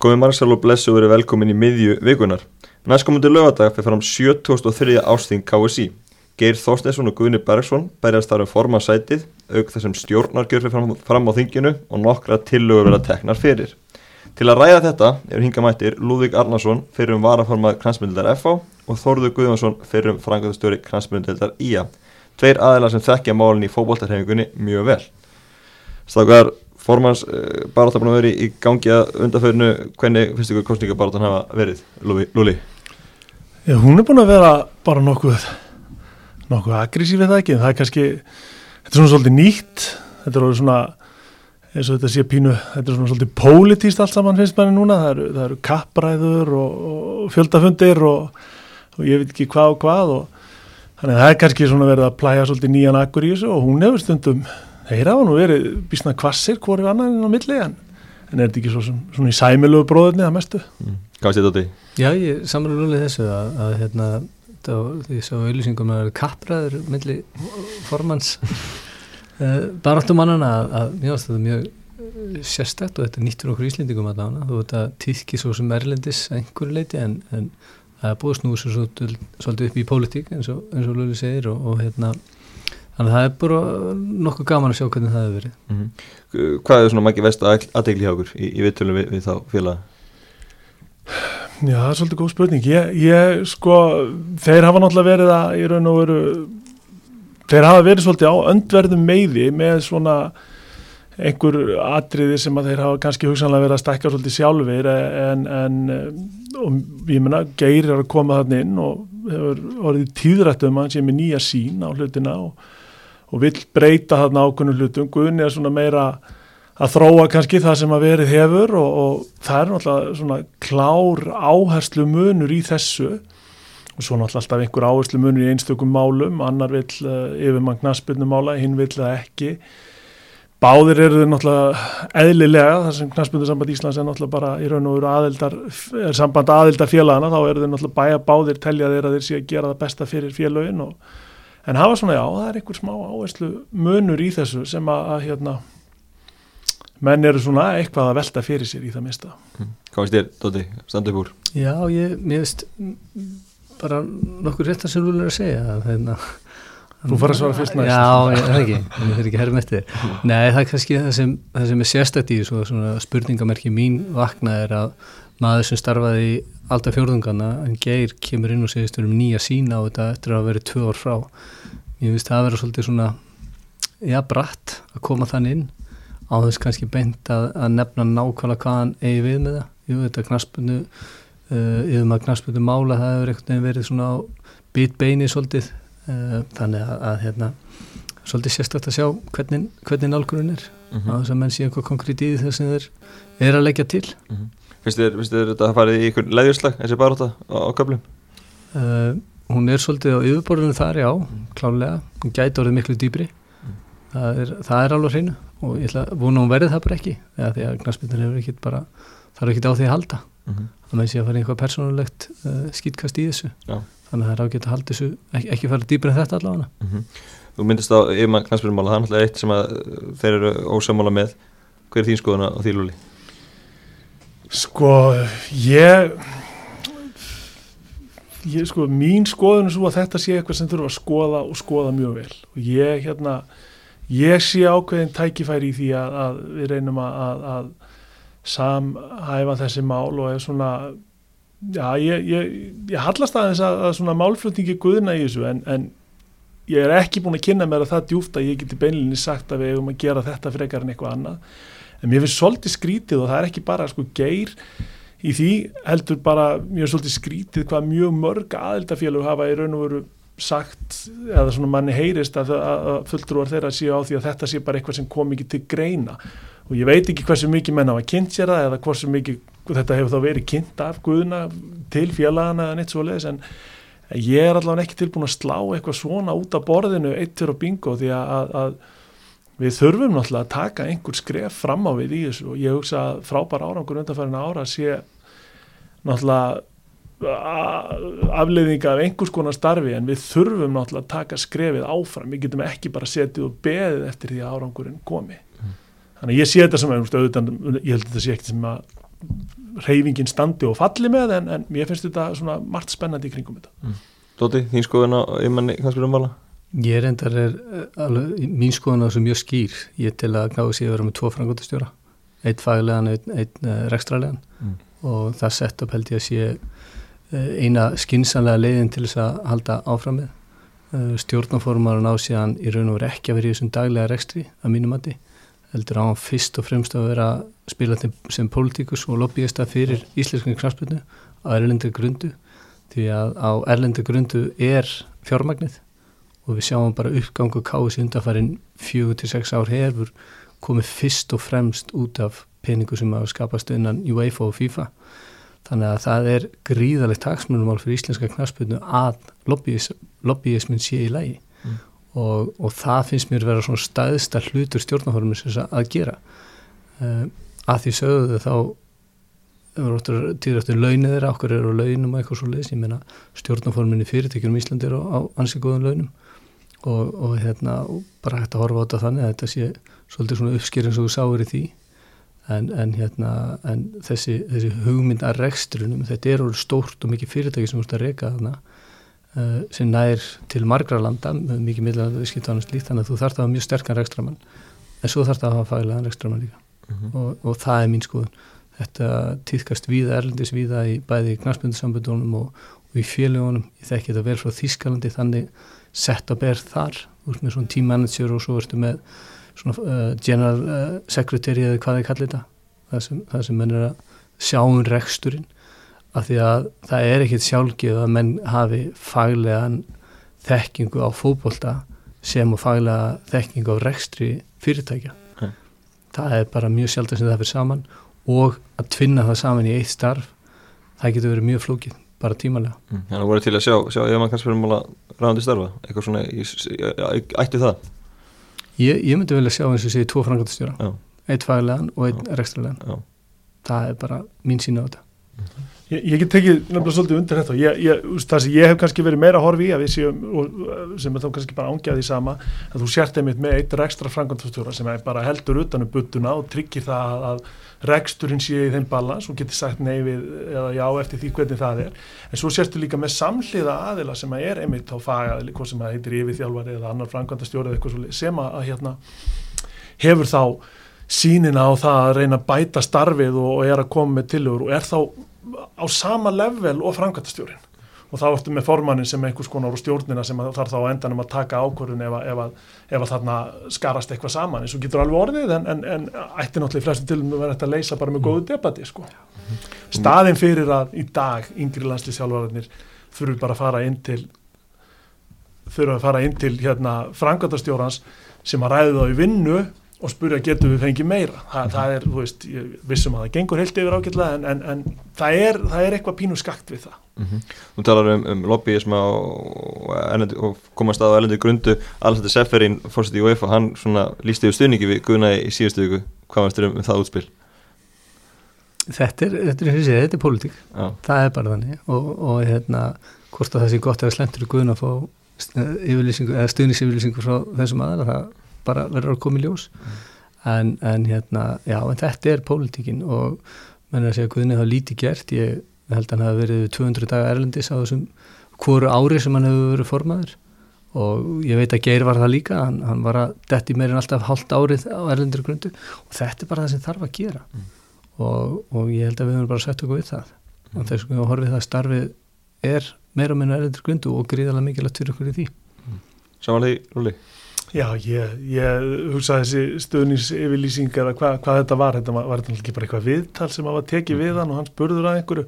Góði Marcel og Blessu verið velkomin í miðju vikunar. Næstkomundi lögadag fyrir fram 73. ásting KSI. Geir Þorsteinsson og Guðni Bergson berjast þar um formasætið, auk þessum stjórnargjör fyrir fram, fram á þinginu og nokkra tillögur verða teknar fyrir. Til að ræða þetta er hingamættir Lúðvík Arnarsson fyrir um varaformað kransmyndildar FH og Þorður Guðvansson fyrir um frangöðustöri kransmyndildar IA. Tveir aðeila sem þekkja málinn í fókbóltarhefingunni mjög vel. Stakar, formans uh, barátta búin að vera í, í gangi að undarförinu, hvernig finnst ykkur kostningabaráttan hafa verið, Lúli? Já, hún er búin að vera bara nokkuð nokkuð aggressífið það ekki, en það er kannski þetta er svona svolítið nýtt þetta er svona eins og þetta sé pínu, þetta er svona svolítið pólitíst allt saman finnst manni núna, það eru, það eru kappræður og, og fjöldafundir og, og ég veit ekki hvað og hvað og þannig að það er kannski svona verið að plæja svolítið nýjan akkur í þessu og hún hefur stundum þeir hafa nú verið bísna kvassir hvorið annan en á milli en, en er þetta ekki svo, svona í sæmilugu bróðurni að mestu mm. Hvað sé þetta í? Já, ég samrúið lúlið þessu að, að hérna, því svo auðlýsingum að kappræður milli formans uh, baráttumannana að, að mjög ástu þetta mjög eh, sérstætt og þetta nýttur okkur íslendingum að dána þú veit að týðki svo sem erlendis einhverju leiti en, en það er búið snúið svo svolítið upp í pólitík eins og, og lúlið segir og, og hérna Þannig að það er bara nokkuð gaman að sjá hvernig það hefur verið. Mm -hmm. Hvað er svona mækki vest aðdegli hjá okkur í, í vittulum við, við þá félag? Já, það er svolítið góð spurning. Ég, ég sko, þeir hafa náttúrulega verið að í raun og veru, þeir hafa verið svolítið á öndverðum meiði með svona einhver atriði sem að þeir hafa kannski hugsanlega verið að stekka svolítið sjálfur en, en og ég menna, Geir er að koma þann inn og hefur orðið tíðrættum að hann sé með nýja sín á hlutina og, og vill breyta þarna ákveðnum hlutum. Guðni er svona meira að þróa kannski það sem að verið hefur og, og það er náttúrulega svona klár áherslu munur í þessu. Og svo náttúrulega alltaf einhver áherslu munur í einstökum málum, annar vill uh, yfir mann knaspinu mála, hinn vill það ekki. Báðir eru þau náttúrulega eðlilega, þar sem knaspinu Íslands er náttúrulega bara í raun og veru aðildar er samband aðildar félagana, þá eru þau náttúrulega bæja báðir telja þeir að þeir sé að gera það besta fyrir félagin og en hafa svona já, það er einhver smá áherslu munur í þessu sem að, að hérna menn eru svona eitthvað að velta fyrir sér í það mista mm. Hvað veist þér, Dótti, standu upp úr? Já, ég, mér veist bara nokkur rétt að sem þú vilja að segja að þeirna Þú fara að svara fyrst næst Já, ég, það er ekki, ég fyrir ekki herra með þetta Nei, það er kannski það sem, það sem er sérstætt í svo, svona spurningamerki mín vakna er að maður sem starfaði í alltaf fjórðungana, en Geir kemur inn og segist um nýja sína á þetta eftir að vera tvö ár frá. Ég finnst það að vera svolítið svona já, bratt að koma þann inn. Á þess kannski beint að, að nefna nákvæmlega hvað hann eigi við með það. Jú, þetta knaspundu uh, yfir maður knaspundu mála það hefur einhvern veginn verið svona á bitbeini svolítið. Uh, þannig að, að hérna, svolítið sérstaklega að sjá hvernig, hvernig nálgurinn er. Mm -hmm. á þess að menn sé eitthvað konkrétt í þess að þeir er að leggja til. Mm -hmm. Finnst þér þetta að fara í einhvern leiðjurslag þessi baróta á, á köflum? Uh, hún er svolítið á yfirborðinu þar, já, klálega hún gæti orðið miklu dýbri mm. það, er, það er alveg hreinu og ég ætla að vona hún verið það bara ekki eða því að knastmyndir hefur ekkit bara það er ekkit á því að halda mm -hmm. þannig að ég sé að fara einhvað persónulegt uh, skýtkast í þessu Já. þannig að það er ágætt að halda þessu ekki, ekki fara dýpar en þetta allavega mm -hmm. Þú myndist á yfirmann knastmyndirmála það er náttúrulega eitt sem uh, þeir eru ósamála með hver er þín skoðuna á því lúli? Sko ég ég sko mín skoðun er svo að þetta sé eitthvað sem þurfa að skoða og skoða mjög vel. Og ég hérna ég sé ákveðin tækifæri í því að, að við reynum að, að, að samhæfa þessi mál og er svona já, ég, ég, ég hallast aðeins að svona málflutningi guðna í þessu en, en ég er ekki búin að kynna mér að það djúft að ég geti beinlinni sagt að við hefum að gera þetta frekar en eitthvað annað en mér finnst svolítið skrítið og það er ekki bara sko geir í því heldur bara mér finnst svolítið skrítið hvað mjög mörg aðeldafélug hafa í raun og veru sagt eða svona manni heyrist að, að fulltrúar þeirra séu á því að þetta sé bara eitthvað sem kom ekki til greina. Og ég veit ekki hversu mikið menn hafa kynnt sér það eða hversu mikið þetta hefur þá verið kynnt af Guðuna til félagana eða neitt svo leiðis en ég er allavega ekki tilbúin að slá eitthvað svona út af borðinu eittur og bingo því að, að, að við þurfum náttúrulega að taka einhver skref fram á við í þessu og ég hugsa að frábær árangur undanfærin ára sé náttúrulega afleiðinga af einhvers konar starfi en við þurfum náttúrulega að taka skrefið áfram, við getum ekki bara setið og beðið eftir því að árangurinn komi mm. þannig ég sé þetta sem auðvitað, ég held að þetta sé ekkert sem að reyfingin standi og falli með en, en mér finnst þetta svona margt spennandi í kringum þetta Dóti, þín skoðun á ymanni knastbyrjumvala? Ég reyndar er eh, alveg, mín skoðun á þessu mjög skýr. Ég til að gáði sér að vera með tvo frangotastjóra einn faglegan, einn, einn uh, rekstralegan Mm. og það sett upp held ég að sé uh, eina skinsanlega leiðin til þess að halda áfram með. Stjórnaformarun á síðan í raun og veru ekki að vera í þessum daglega rekstri að mínum mati. Heldur á hann fyrst og fremst að vera að spila til, sem pólitíkus og lobbyista fyrir íslenskan knarspilnu á erlendri grundu. Því að á erlendri grundu er fjármagnið og við sjáum bara uppgangu káis undarfærin fjögur til sex ár hefur komið fyrst og fremst út af peningu sem hafa skapast innan UEFA og FIFA. Þannig að það er gríðalegt taksmunumál fyrir íslenska knarspilnu að lobbyis, lobbyismin sé í lægi Mm. og, og það finnst mér vera svona staðista hlutur stjórnahormis að gera. Uh, að því sögðu þá týður eftir launið þeirra, okkur eru á launum og eitthvað svo leiðis, ég meina stjórnaforminni fyrirtekjum í Íslandi eru á, á ansi góðum launum og, og hérna og bara hægt að horfa á þetta þannig að þetta sé svolítið svona uppskýring sem þú sáir í því. En, en hérna en þessi, þessi hugmynd að rekstrunum þetta er alveg stórt og mikið fyrirtæki sem þú ert að reyka þarna uh, sem nær til margra landa með mikið miðlega viðskiptanum slíkt þannig að þú þarf að hafa mjög sterkan rekstramann en svo þarf það að hafa faglegan rekstramann líka. Mhm. og, og það er mín skoðun. Þetta týðkast víða erlendis víða í bæði knarspundusambundunum og, og í félagunum, ég þekki þetta vel frá Þískalandi þannig sett að ber þar. Þú ert með svona team manager og svo ertu með svona uh, general uh, secretary eða hvað þið kallir þetta. Það sem, það sem menn er að sjá um reksturinn. Af því að það er ekkit sjálfgeð að menn hafi faglegan þekkingu á fótbolta sem og faglega þekkingu á rekstri fyrirtækja. Nei. það er bara mjög sjálf sem það fyrir saman og að tvinna það saman í eitt starf það getur verið mjög flókið, bara tímalega Mm. Þannig að voru til að sjá, sjá ymanni knastbyrjumvala ráðandi starfa, eitthvað svona í, í, ætti það? ég, ég myndi vilja sjá eins og sé tvo frangotastjóra Já. eitt faglegan og einn rekstralegan Já. það er bara mín sína á þetta Ég, ég get tekið nefnilega svolítið undir þetta og ég, ég, það sem ég hef kannski verið meira að horfi í að við séum, og, sem er þá kannski bara ángjaði sama, að þú sért einmitt með eitt rekstra frangandastjóra sem er bara heldur utanum buttuna og tryggir það að, að reksturinn sé í þeim balans og getur sagt nei við eða já eftir því hvernig það er. En svo sérstu líka með samhliða aðila sem að er einmitt á fagaðili, hvað sem að heitir yfirþjálfari eða annar frangandastjóri eða eitthvað svo sem að, hérna hefur þá sínina á það að reyna að bæta starfið og, og er að koma með tillögur og er þá á sama level og framkvæmtastjórin og þá ertu með formannin sem einhvers konar og stjórnina sem þarf þá endanum að taka ákvörðun ef, ef, ef að þarna skarast eitthvað saman eins og getur alveg orðið en, en, en ætti náttúrulega í flestum tilum að vera þetta að leysa bara með góðu debati sko. staðin fyrir að í dag yngri landslýsjálfararnir þurfu bara að fara inn til þurfu að fara inn til hérna framkvæmtastjórans sem að ræði þá í vinnu og spurja getur við fengið meira? Þa, það er, þú veist, ég vissum að það gengur heilt yfir ágætlega en, en, en það, er, það er eitthvað pínu skakt við það. Þú talar um, um lobbyisma og, erlendi, og komast að á erlendi grundu. Alessandr Seferin, fórsitt í UEFA hann svona lísti yfir stuðningi við Guðna í síðustu viku. Hvað varst þér um, það útspil? þetta er, þetta er, þetta er, þetta er pólitík. Já, það er bara þannig. Og, og hérna, hvort að það sé gott eða slentur í guðun að fá yfirlýsingu eða stuðningsyfirlýsingu frá þessum aðra það bara verður að koma í ljós. En, en hérna, já, en þetta er pólitíkin og menn er að segja að guðun er það lítið gert, ég held að hann hafi verið 200 daga erlendis á þessum hvoru ári sem hann hefur verið formaður. Og ég veit að Geir var það líka. Hann, hann var að detti meirinn alltaf hálft árið á erlendur grundu. Og þetta er bara það sem þarf að gera. Og, og ég held að við höfum bara sett okkur við það. Og þess að horfið það að starfið er meira og minna erlendur grundu og gríðarlega mikilvægt fyrir okkur í því. Samanlega í Rúli Já, ég, ég hugsa þessi stöðningsyfirlýsingar að hva, hvað þetta var, þetta var, þetta ekki bara eitthvað viðtal sem hafa tekið við hann og hann spurður að einhverju?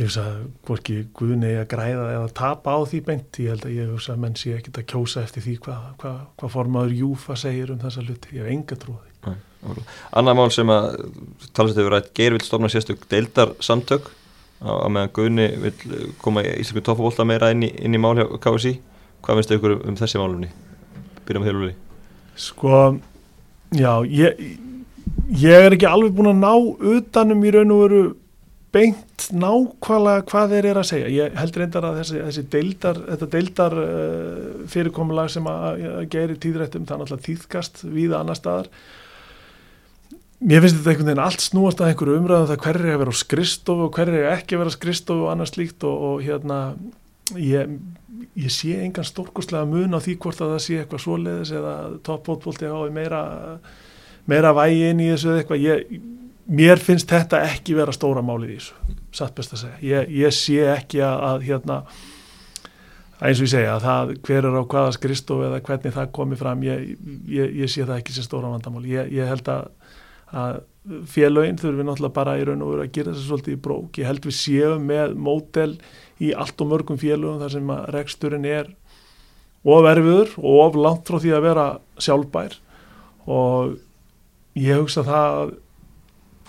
Ég hugsa að hvorki Guðni að græða eða tapa á því beint, ég held að ég hugsa að menn sé ekkit að kjósa eftir því hvað hva, hva formaður Júfa segir um þessa hluti, ég hef enga trúið því. Annað mál sem að talast hefur rætt Geir vil stofna sérstök deildar samtök á, á meðan Guðni vil koma í Íslandsku toppabólta meira inn í, inn í mál hjá KSI hvað finnst ykkur um þessi málumni? Byrjum með Rúli Sko, já, ég, ég er ekki alveg búin að ná utanum í raun og veru beint nákvæmlega hvað þeir eru að segja. Ég held reyndar að þessi, þessi deildar, þetta deildar uh, fyrirkomulag sem að, að gerir tíðrættum, það er náttúrulega tíðkast víða annar staðar. mér finnst þetta einhvern veginn allt snúast að einhverju umræðum um það hverju er að vera á skristofu og hverju er ekki að vera á skristofu og annars líkt og, og hérna ég, ég sé engan stórkostlega mun á því hvort að það sé eitthvað svoleiðis eða toppbótbólti á meira, meira vægi inn í þessu eða eitthvað. Ég, mér finnst þetta ekki vera stóra málið í þessu, satt best að segja. Ég, ég sé ekki að, að hérna eins og ég segja að það hver er á hvaða skristofu eða hvernig það komi fram ég, ég sé það ekki sem stóra vandamál. Ég held að að félögin þurfum við náttúrulega bara í raun og veru að gera þessu svolítið í brók. Ég held við séum með mótel í allt og mörgum félögum þar sem að reksturinn er of erfiður og of langt frá því að vera sjálfbær og ég hugsa það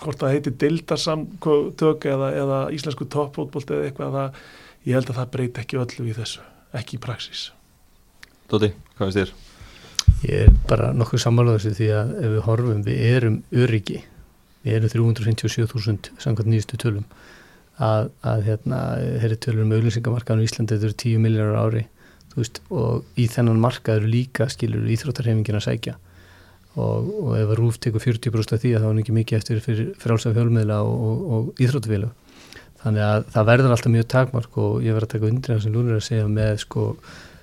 hvort það heiti dildarsamtök eða, eða íslensku toppfótbolt eða eitthvað það, ég held að það breyti ekki öllu í þessu, ekki í praxís. Dóti, hvað veist þér? Ég er bara nokkuð þessu því að ef við horfum, við erum öryggi, við erum 357.000 samkvæmt nýjastu tölum að, að hérna, þeirri tölur um auðlýsingamarkaðinu í Íslandi, þetta eru 10 miljónar ári veist, og í þennan markað eru líka skilur íþróttarhefingin að sækja. Og, og ef að Rúf tekur 40% af því að það var ekki mikið eftir fyrir frálsaf hjálmiðla og, og, og íþróttufélag þannig að það verður alltaf mjög takmark og ég verður að taka undir það sem Lúnir er að segja með sko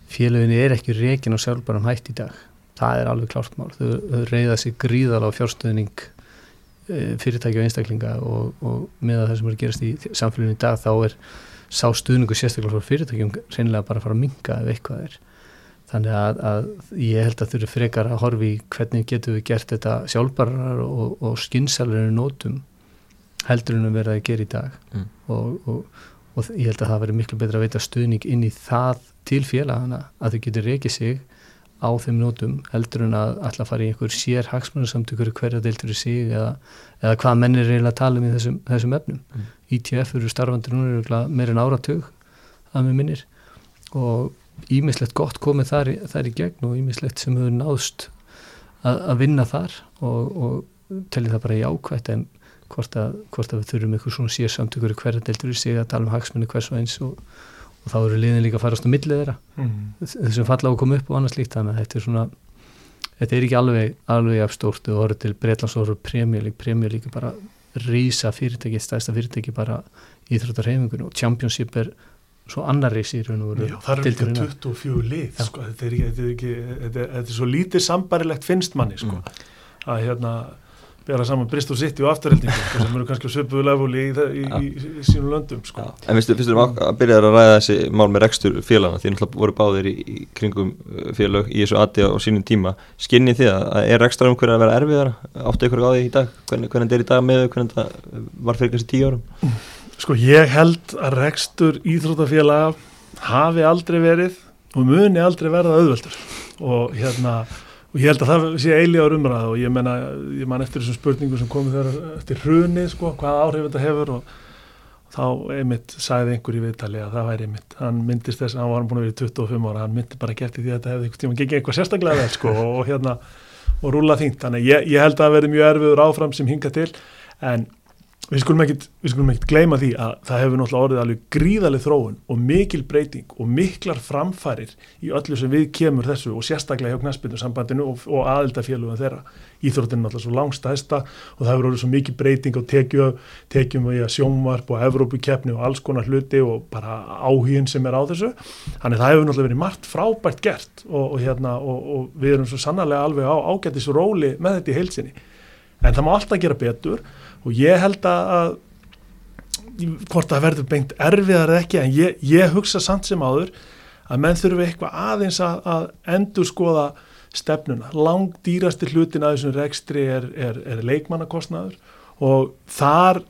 félaginu er ekki reygin og sjálfbærum hætt í dag. Það er alveg klárt mál. Þau, reyða sig gríðal á fjárstöðning fyrirtæki og einstaklinga og, og með það sem er gerast í samfélaginu í dag þá er sá stuðningu sérstaklega frá fyrirtækjum reynilega bara að fara að minga ef eitthvað er þannig að, að ég held að þau eru frekar að horfi hvernig getur við gert þetta sjálfbarar og, og skynnsalverinu nótum heldur en að vera að gera í dag mm. og, og ég held að það veri miklu betra að veita stuðning inn í það til félagana að þau getur reykið sig á þeim nótum heldur en að alltaf fara í einhver sér hagsmannarsamtökur hverja deiltur í sig eða, eða hvað mennir er eiginlega að tala um í þessum, þessum efnum. Mm. ITF eru starfandi núna meirinn áratug að með minnir og ímislegt gott komið þar, þar í gegn og ímislegt sem hefur náðst að, að vinna þar og, og telli það bara í ákvæmt en hvort að, hvort að við þurfum einhver svona sér samtökur hverja deiltur í sig að tala um hagsmanni hvers og eins og og þá eru liðin líka að farast á millið þeirra mm. þessum falla á að koma upp og annars líkt þannig að þetta er svona þetta er ekki alveg, alveg afstórt og orðið til Breitlandsóru premjölík, premjölík er bara rísa fyrirtæki, stæðsta fyrirtæki bara íþróttarhefingun og Championship er svo annar reysi í raun og veru það eru líka 24 lið sko. þetta, er ekki, þetta, er ekki, þetta, er, þetta er svo lítið sambarilegt finnst manni sko. mm. að hérna bera saman Bristol City og afturheldingu sko, sem eru kannski söpuðu lefúli í, í, í, í sínum löndum sko. En viðstu, fyrstu um að byrja að ræða þessi mál með rekstur félagana, því náttúrulega voru báðir í kringum uh, félag í þessu aðti á sínum tíma, skinnið þið að er rekstur umhverju að vera erfiðara, áttu ykkur á því í dag, hvernig, hvernig er í dag með hvernig það var fyrir kannski tíu árum? Sko ég held að rekstur íþrótafélaga hafi aldrei verið og muni aldrei verða auðveldur og hérna og ég held að það sé eilíðar umræð og ég menna, ég man eftir þessum spurningum sem komið þegar eftir hruni sko, hvað áhrif þetta hefur og þá einmitt sæði einhver í viðtali að það væri einmitt, hann myndist þess að hann var búin að vera í 25 ára, hann myndi bara gert í því að þetta hefði einhvern tíma gengið eitthvað sérstaklega vel sko og, og hérna, og rúla þíngt, þannig ég, ég held að það verði mjög erfiður áfram sem hinga til en Við skulum ekkert gleyma því að það hefur náttúrulega orðið alveg gríðalið þróun og mikil breyting og miklar framfærir í öllu sem við kemur þessu og sérstaklega hjá knæspinu sambandinu og, og aðildafélugum þeirra. Íþróttinu náttúrulega svo langstæðsta og það hefur orðið svo mikil breyting og tekjum, að sjónvarp og Evrópukeppni og alls konar hluti og bara áhugin sem er á þessu. Þannig það hefur náttúrulega verið margt frábært gert og, og, hérna, og við erum svo sannarlega alveg á ágættis róli með þetta í heilsinni. En það má alltaf gera betur og ég held að hvort það verður beint erfiðar eða ekki en ég, ég hugsa samt sem áður að menn þurfu eitthvað aðeins að, að endur skoða stefnuna lang dýrasti hlutin að þessum rekstri er, er, er leikmannakostnaður og þar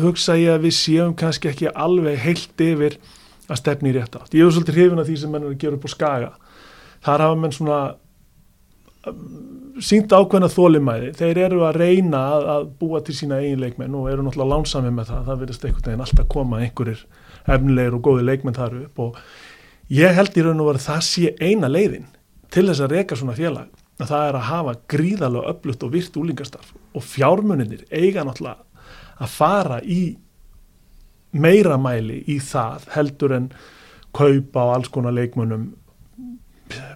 hugsa ég að við séum kannski ekki alveg heilt yfir að stefni í rétt átt. Ég hef svolítið hrifin að því sem menn er að gera upp á skaga. Þar hafa menn svona sínt ákveðna þólimæði, þeir eru að reyna að, að búa til sína eigin leikmenn og eru náttúrulega lánsami með það, það verðist einhvern veginn alltaf koma einhverjir efnilegir og góði leikmenn þar upp og ég held í raun og verið það sé eina leiðin til þess að reyka svona félag. Að það er að hafa gríðalega öflutt og virt úlingastarf og fjármuninir eiga náttúrulega að fara í meira mæli í það heldur en kaupa á alls konar leikmennum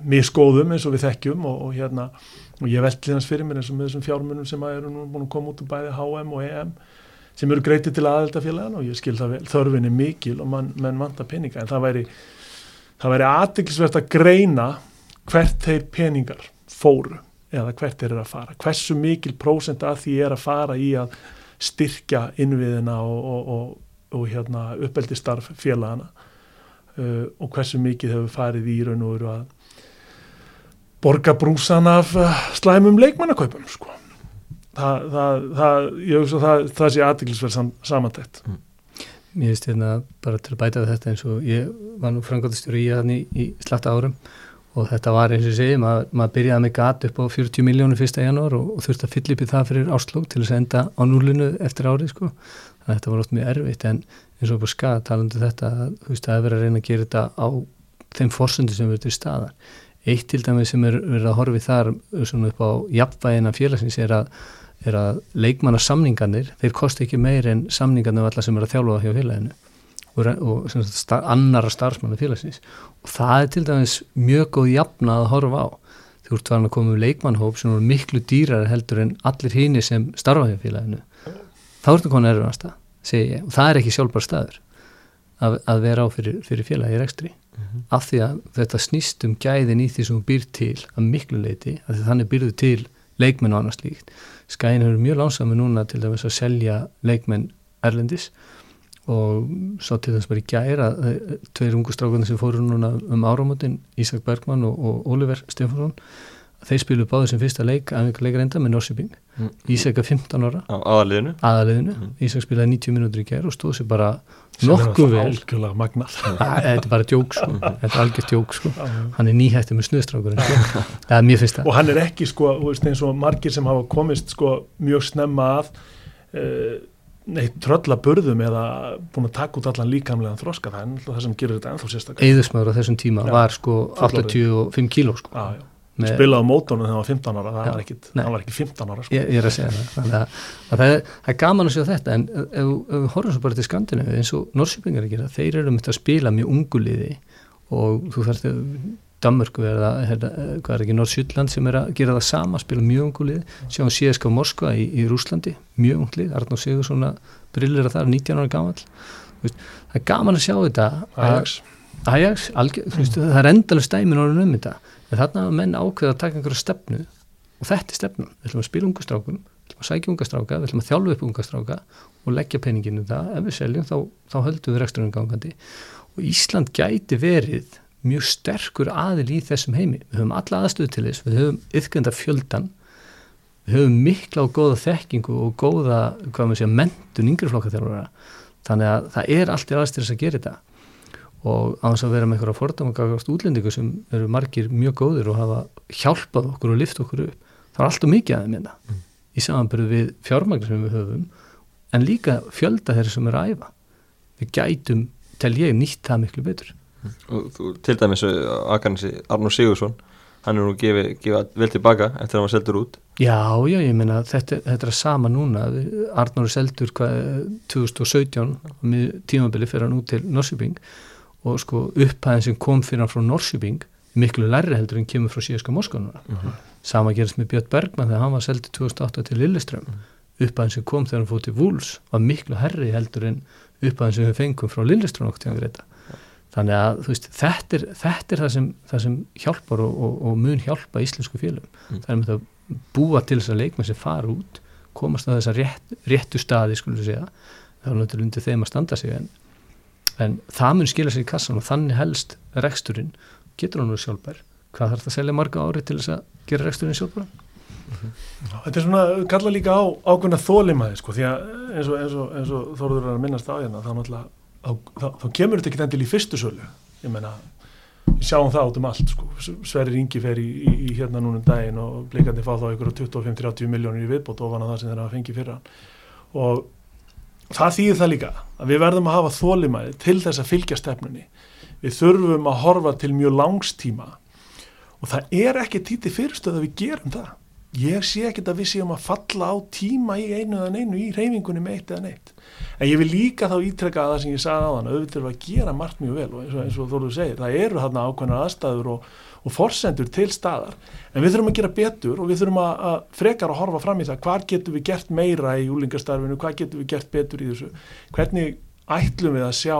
miskóðum eins og við þekkjum og, og hérna og ég veldi þess fyrir mér eins og með þessum fjármunum sem að eru nú búin að koma út um bæði HM og EM sem eru greitið til aðeldafélagana og ég skil það vel, þörfin er mikil og mann man vantar peninga en það væri, það væri aðdeklisvert að greina hvert þeir peningar fóru eða hvert þeir eru að fara, hversu mikil prósent að því er að fara í að styrkja innviðina og, og, og, og hérna, uppeldistarf félagana uh, og hversu mikið hefur farið í raun og veru að borga brúsan af uh, slæmum leikmannakaupum sko. það, það, það, ég hugsa að það sé aðdeklisverð sam, samantætt Mér finnst hérna bara til að bæta þetta eins og ég var nú frangotastjóri í þannig í slatta árum og þetta var eins og segi, mað, maður byrjaði með gat upp á 40 miljónu fyrsta janúar og, og þurfti að fylla upp í það fyrir áslók til þess að enda á núlinu eftir árið sko, þannig að þetta var oft mjög erfitt en eins og bara skada talandu um þetta þú veist að það er verið að reyna að gera þetta á þeim fórsöndu sem verður til staðar eitt til dæmi sem er verið að horfi þar svona upp á jafnvægina félagsins er að, er að leikmanna samningarnir, þeir kosti ekki meir en samningarnir af alla sem er að þjálfa hjá félaginu og, og star, annara starfsmannu félagsins. Og það er til dæmis mjög góð jafna að horfa á. Þú ert farin að koma um leikmannhóp sem er miklu dýrar heldur en allir hínir sem starfa hjá félaginu. Þá ertu konar erfum að ég. Og það er ekki sjálfbar staður að, að vera á fyrir, fyrir félagi rekstri mm -hmm. af því að þetta snýst um gæðin í því sem hún býr til að miklu leiti að þannig býrðu til leikmenn og annars líkt skæðin eru mjög lánsami núna til dæmis að selja leikmenn erlendis og svo til þess að bara í gæra tveir ungu strákunar sem fóru núna um áramöndin, Ísak Bergman og, og Oliver Stefansson þeir spilu báður sem fyrsta leik, aðeins enda með Norsiping, mm. Ísak er 15 ára á aðaliðinu, aðaliðinu. Mm. Ísak spilaði 90 minútur í gæra og stóð sér bara nokkuð vel þetta er bara djók sko. þetta er algjört djók sko. hann er nýhættið með snuðstrákurinn sko. og hann er ekki sko, eins og margir sem hafa komist sko, mjög snemma að uh, neitt tröllaburðum eða búin að taka út allan líkamlegan þroska það er náttúrulega það sem gerir þetta ennþá sérstaklega Eðusmaður á þessum tíma já, var sko 85 kíló sko já, já. Spilaði mótónu þegar það var 15 ára það var ekki, var ekki 15 ára sko. ég, ég er að segja það það, að, að það, er, það er gaman að segja þetta en ef, ef við horfum svo bara til Skandinavi eins og Norsjöpingar að gera, þeir eru myndið að spila mjög unguliði og þú þarfst að Danmörku eða hvað er ekki Nordsjölland sem er að gera það sama, spila mjög ungulið sjáum CSK Moskva í, í Rúslandi mjög unglið, Arnó Sigur svona brillir að það er 19 ára gamal það er gaman að sjá þetta Ajax, Ajax algjör, veist, það er endalega stæmin orðin um þetta en þarna hafa menn ákveða að taka einhverju stefnu og þetta er stefnum, við ætlum að spila ungastrákun við ætlum að sækja ungastráka, við ætlum að þjálfu upp ungastráka og leggja peninginu það. Ef við seljum þá, þá höldum við reksturinn gangandi. Og Ísland gæti verið mjög sterkur aðil í þessum heimi. Við höfum alla aðstöðu til þess, við höfum yfkenda fjöldan, við höfum mikla og góða þekkingu og góða hvað maður segja, mentun yngreflokka þjálfara þannig að það er allt í aðstöðis að gera þetta og á þess að vera með einhverja fordamagagast útlendingu sem eru margir mjög góðir og hafa hjálpað okkur og lift okkur upp. Það er alltaf mikið aðeins minna mm. í samanbyrju við fjármagnir sem við höfum en líka fjölda þeirra sem eru að æfa. Við gætum, tel ég, nýtt það miklu betur. Og þú, til dæmis Akarnasi Arnur Sigursson hann er nú gefið gefi vel tilbaka eftir að hann var seldur út. Já, já, ég meina þetta, þetta er sama núna. Arnur er seldur hvað, 2017 tímabili fyrir hann út til Norsjöping og sko upphæðin sem kom fyrir hann frá Norsjöping miklu lærri heldur en kemur frá síðaska Moskónuna uh mhm. -huh. sama gerist með Björn Bergman þegar hann var seldur 2008 til Lilleström uh mhm. -huh. upphæðin sem kom þegar hann fótt til Vúls var miklu herri heldur en upphæðin sem við fengum frá Lilleström okkur til að greita þannig að veist, þetta, er, þetta er það sem, það sem hjálpar og, og, og mun hjálpa íslensku félagum mm. það er með það búa til þess að leikmenn sem fara út komast á þessa rétt, réttu staði skulum við segja, það er náttúrulega undir þeim að standa sig en, en það mun skila sér í kassan og þannig helst reksturinn, getur hann úr sjálfbær? Hvað þarf það að selja marga ári til þess að gera reksturinn sjálfbæra mm -hmm. Þetta er svona, kalla líka á ákveðna þólimaði sko, því að eins og, eins og, eins og Þóruður er að minnast á hérna, þá þá, þá, kemur þetta ekki endil í fyrstu sölu. Ég menna, við sjáum það át um allt sko. Sverri Ingi fer í, í, í hérna núnum daginn og bleikandi fá þá ykkur 25-30 miljónir í viðbót ofan að það sem þeirra fengi fyrra og það þýðir það líka að við verðum að hafa þólimæði til þess að fylgja stefnunni. Við þurfum að horfa til mjög langstíma og það er ekki títi fyrirstöð að við gerum það. Ég sé ekkert að við séum að falla á tíma í einu eða neinu í reyfingunni með eitt eða neitt. En ég vil líka þá ítrekka að það sem ég sagði á þann auðvitað að gera margt mjög vel og eins og, og Þorður segir, það eru þarna ákveðnar aðstæður og, og forsendur til staðar. En við þurfum að gera betur og við þurfum að, að frekar að horfa fram í það. Hvað getum við gert meira í úlingastarfinu? Hvað getum við gert betur í þessu? Hvernig ætlum við að sjá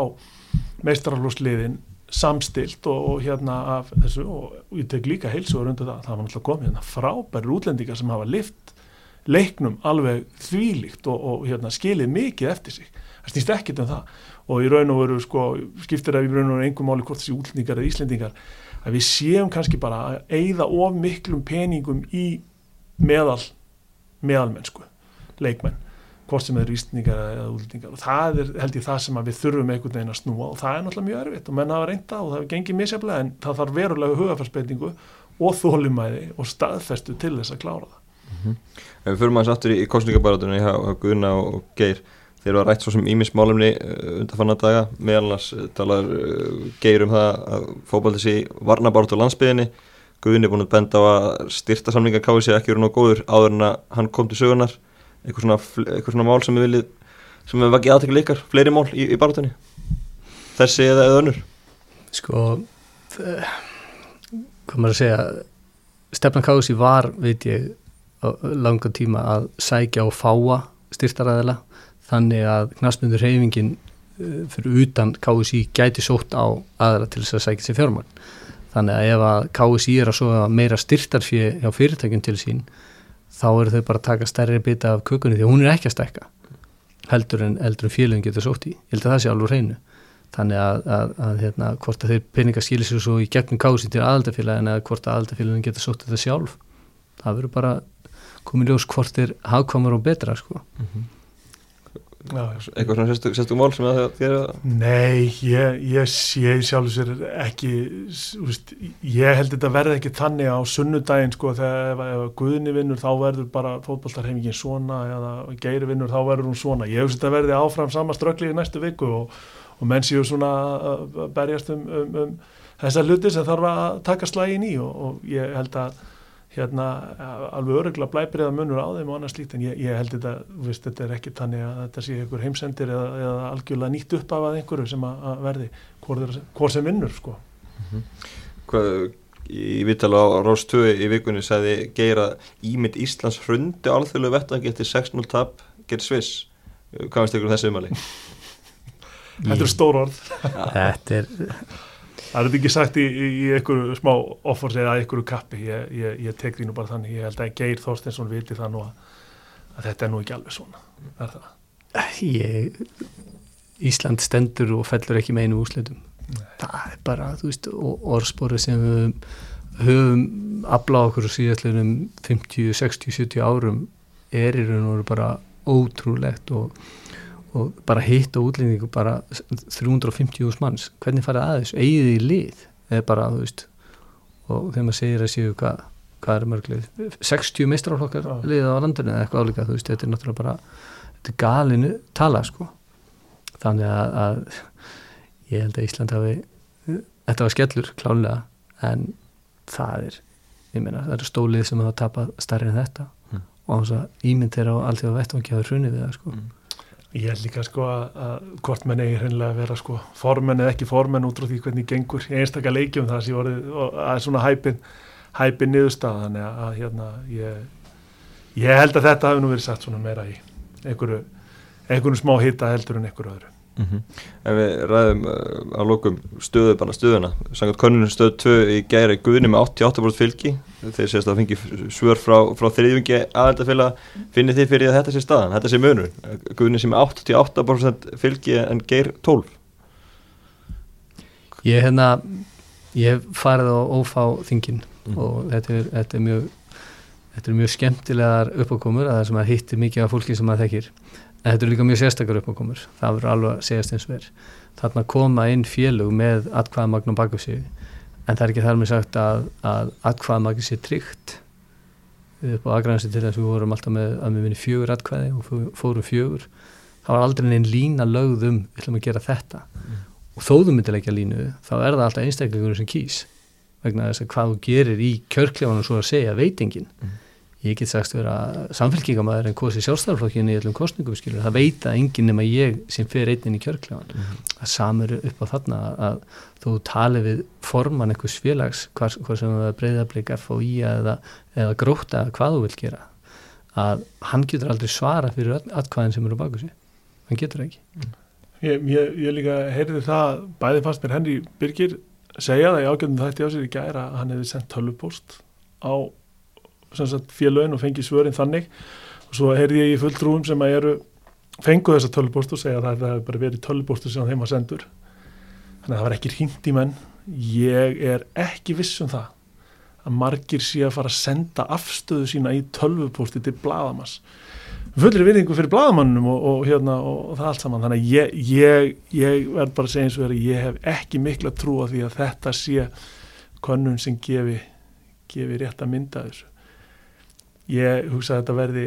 meistararlósliðin samstilt og, og hérna af þessu? Og, og ég tek líka heilsugur undir það. Það var náttúrulega komið hérna frábæri útlendingar sem hafa lift leiknum alveg þvílíkt og, og hérna, skilið mikið eftir sig. Það snýst ekkit um það. Og í raun og veru sko, skiptir það í raun og veru einhver máli hvort þessi útlendingar eða íslendingar að við séum kannski bara að eigða of miklum peningum í meðal meðalmennsku, leikmenn hvort sem er íslendingar eða útlendingar. Og það er held ég það sem við þurfum einhvern veginn að snúa og það er náttúrulega mjög erfitt og menn hafa reynda og það gengið misjaflega en það þarf verulega hugafarsbeitingu og þólumæði og staðfestu til þess að klára það. Mm -hmm. Fyrir maður sattur í, í kostningabaratunni hjá Guðna og Geir þeir að rætt svo sem ímismálumni undan fann að daga. Meðalans uh, talar uh, Geir um það að fókbaldi sé varnabartu landsbyðinni Guðni er búin að benda á að styrta samlinga káði sér ekki verið nóg góður áður en að hann kom til sögunar eitthvað svona, eitthvað svona mál sem við viljið sem við vakið aðtekla ykkar, fleiri mál í, í barátunni þessi eða önnur? Sko hvað maður að segja Stefnan Kási var, veit ég langa tíma að sækja og fáa styrtaræðila þannig að knastmyndur reyfingin fyrir utan KSI gæti sótt á aðra til þess að sækja sér fjármann þannig að ef að KSI er að svo meira styrtarfið hjá fyrirtækjum til sín þá eru þau bara að taka stærri bita af kökunni því hún er ekki að stækka heldur en, en félagin getur sótt í. Ég held að það sé alveg reynu þannig að, að, að hérna, hvort að þeir peninga skilir sér svo í gegnum KSI til aðaldafélagin eða hvort að aðaldafélagin getur sótt þetta sjálf það verður bara komið ljós hvort er hagkvamur og betra sko. Mm -hmm. Eitthvað svona sérstu, sérstu mál sem það gera Nei, ég, ég sé sjálf sér ekki úst, ég held þetta verði ekki þannig á sunnudaginn sko þegar ef, ef Guðni vinnur þá verður bara fótballtarhefingin svona eða Geiri vinnur þá verður hún svona. Ég hef þetta verði áfram sama ströggli í næstu viku og, og menn séu svona að berjast um, um, um þessa hluti sem þarf að taka slægin í og, og ég held að hérna alveg örugla blæbriða munur á þeim og annars lít en ég, ég held þetta, veist, þetta er ekki tannig að þetta sé einhver heimsendir eða, eða algjörlega nýtt upp af að einhverju sem að, að verði hvort sem vinnur sko mm -hmm. Hvað, í vittala á Róstöðu í vikunni sagði Geir að ímynd Íslands hrundi alþjóðlu vettangi eftir 6-0 tap gerð Sviss, hvað veist ykkur um þessu umali? Þetta er stór orð Þetta er Það er ekki sagt í, í, í einhverju smá offors eða einhverju kappi, ég, ég, ég tek því nú bara þannig, ég held að Geir Þorstinsson viti það nú að, að þetta er nú ekki alveg svona, er það? Ég, Ísland stendur og fellur ekki með einu úslitum, það er bara, þú veist, orðspórið sem við höfum afláð okkur síðastlega um 50, 60, 70 árum er í raun og veru bara ótrúlegt og og bara hitt og útlendingu bara 350.000 manns. Hvernig farið aðeins, eigið í lið? Eða bara, þú veist og þegar maður segir að séu hvað hvað er mörglið, 60 meistrarflokkar liðið á landinu eða eitthvað álíka þú veist, þetta er náttúrulega bara, þetta er galinu tala sko. Þannig að, að ég held að Ísland hafi þetta var skellur klálega en það er ég meina, það eru stólið sem hafa tapað starri en þetta. Mm. og að ímynd er á allt því að vettvangi hafa hrunið við það sko. Mm. Ég held líka sko að, hvort menn eigi hreinlega að vera sko formenn eða ekki formenn út frá því hvernig gengur í einstaklega leikjum það sem er svona hæpin, hæpin niðurstað þannig að, að hérna ég, ég held að þetta hafi nú verið satt svona meira í einhverju, einhverju smá hita heldur en einhverju öðru. Mm -hmm. Ef við ræðum uh, á lókum stöðu bara stöðuna, sangat konunum stöðu 2 í gæri guðni með 88% fylgi. Þeir sést að fengi svör frá, frá þriðjungi aðeldafélag finnir þið fyrir að þetta sé staðan, þetta sé munur guðni sem er 88% fylgi en gæri 12 Ég hef hérna ég hef farið á ófá þingin mm. og þetta er, þetta er mjög þetta er mjög skemmtilegar uppákomur að það sem að hittir mikið af fólki sem að þekkir. en þetta er líka mjög sérstakar uppákomur. Það verður alveg að segjast eins verð þarna koma inn félug með atkvæðamagnum baka sig en það er ekki þar með sagt að, að atkvæðamagn sé tryggt. Upp á aðgrænsi til þess að við vorum alltaf með að við vinni fjögur atkvæði og fórum fjögur. Það var aldrei neinn lína lögðum við ætlum að gera þetta. Mm. og þóðum myndilegja línu þá er það alltaf einstakleikunum sem kýs vegna þess að hvað þú gerir í kjörklefanum svo að segja veitingin. Mm. Ég get sagst vera samfélkingamæður en kosi sjálfstæðarflokkinni í öllum kostningum skilur, það veit að enginn nema ég sem fer einnin í kjörklefan mm -hmm. það samur upp á þarna að þú tali við forman einhvers félags hvað, hvað sem það breyðarbleik FOI eða, eða gróta hvað þú vil gera að hann getur aldrei svara fyrir atkvæðin sem eru baka sig. Hann getur ekki. Ég, ég, ég líka heyrði það bæði fast mér Henry Birgir segja það í ágjörðum þætti á sér í gæra að hann hefði sendt tölvupost á félögin og fengið svörin þannig. Og svo heyrði ég í fulltrúum sem að eru fenguð þessa tölvupostu og segja að það hefði bara verið tölvupostu sem þeim að sendur. Þannig að það var ekki hringt í menn. Ég er ekki viss um það að margir sé að fara að senda afstöðu sína í tölvuposti til bladamas fullir virðingu fyrir bladamannum og, og, hérna, og, það allt saman. Þannig að ég, ég, ég verð bara að segja eins og verið ég hef ekki mikla trú á því að þetta sé konun sem gefi, gefi rétt að mynda þessu ég hugsa að þetta verði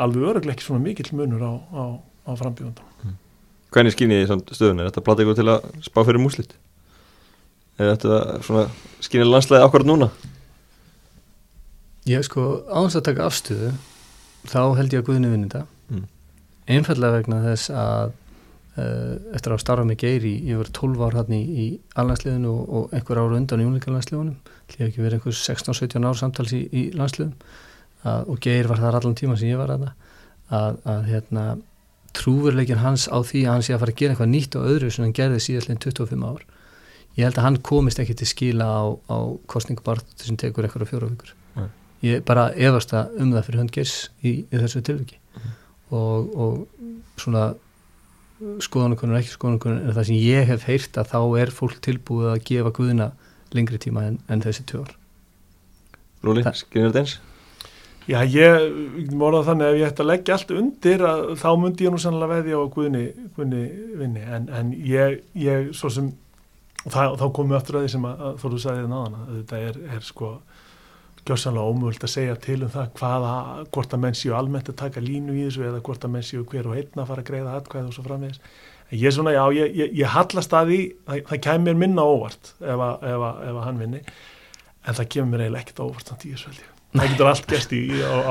alveg öruglega ekki svona mikill munur á, á, á frambjöndum mm. Hvernig skýnir þið stöðun? Er þetta platta ykkur til að spá fyrir múslit? Er þetta skýnir landslæði ákvarð núna? Ég sko áns að taka afstöðu þá held ég að Guðinu vinni þetta mm. einfallega vegna þess að uh, eftir að starfa með Geiri ég var 12 ár hann í, í allandsliðinu og, og einhver ára undan í unleikarlandsliðunum hljóði ekki verið einhvers 16-17 ár samtals í, í landsliðum að, og Geir var þar allan tíma sem ég var að að, að hérna, trúverleikin hans á því að hann sé að fara að gera eitthvað nýtt og öðru sem hann gerði síðastleginn 25 ár. Ég held að hann komist ekki til skila á, á kostningabartu sem tekur eitthvað á fjóra vikur. Ég bara efast að um það fyrir hönd gers í, í þessu tilviki. Mm. og, og svona skoðanakonur ekki skoðanakonur en það sem ég hef heyrt að þá er fólk tilbúið að gefa guðina lengri tíma en, en þessi tjór Lúli, skilur þetta eins? Já, ég morða þannig að ef ég ætti að leggja allt undir að, þá myndi ég nú sannlega veðja á Guðni, Guðni vinni. En, en ég, ég svo sem það, þá komum við aftur að því sem að, að þú sagðið náðan að þetta er, er sko gjörsanlega ómögult að segja til um það hvaða, hvort að menn séu almennt að taka línu í þessu eða hvort að menn séu hver og einn að fara að greiða atkvæð og svo framvegis. Ég er svona, já, ég, ég, ég hallast að því það, það kemur minna óvart ef að, ef ef að hann vinni. En það kemur mér eiginlega ekkert óvart að ég er svolítið það getur allt gæst í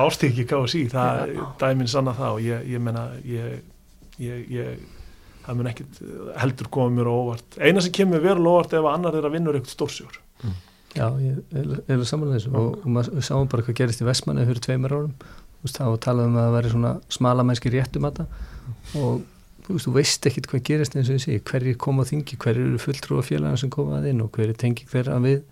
ástíki KSI, það er minn sanna það og ég, ég menna ég, ég, það mun ekkit heldur koma mér óvart. Eina sem kemur verulega óvart ef annar er að vinna eitthvað stórsjór. Mm. Já, ég er samanlega þessu. Og, og maður sáum bara hvað gerist í Vestmanni fyrir tveimur árum, þá talaðum við að það væri svona smala mennski réttum að það og þú veist, þú veist ekkit hvað gerist eins og ég segi, hverjir koma þingi hverjir eru fulltrú af félagana sem koma að inn og hverjir tengi hverja við,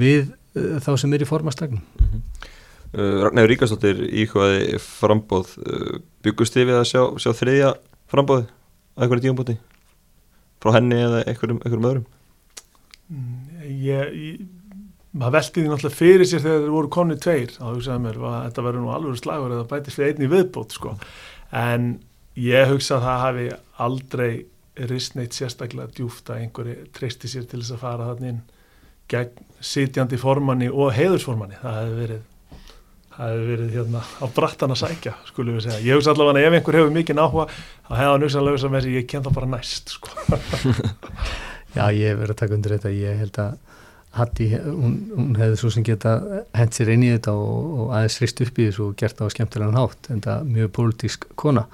við þá sem er í formastagnum. Mm -hmm. uh, Ragnar Ríkastóttir íkvæði frambóð uh, byggust þið við að sjá, sjá þriðja frambóði að einhverju tíumbóti frá henni eða einhverjum, einhverjum öðrum? Mm, Ég, ég maður veldi því náttúrulega fyrir sér þegar þeir voru konni tveir. Þá hugsaði mér að þetta verður nú alveg slagur eða bætist við einni viðbót sko. en ég hugsa að það hafi aldrei ristneitt sérstaklega djúft að einhverju treysti sér til þess að fara þannig inn gegn sitjandi formanni og heiðursformanni. Það hefði verið hefði verið hérna á brattan að sækja skulum við segja, ég hugsa allavega að ef einhver hefur mikið náhuga, þá hefði hann hugsanlega sem þessi ég ken það bara næst sko. Já, ég hef verið að taka undir þetta. Ég held að Hatti, hún, hún hefði svo sem geta hent sér inn í þetta og, og aðeins frist upp í þessu og gert það á skemmtilegan hátt en það er mjög pólitísk kona.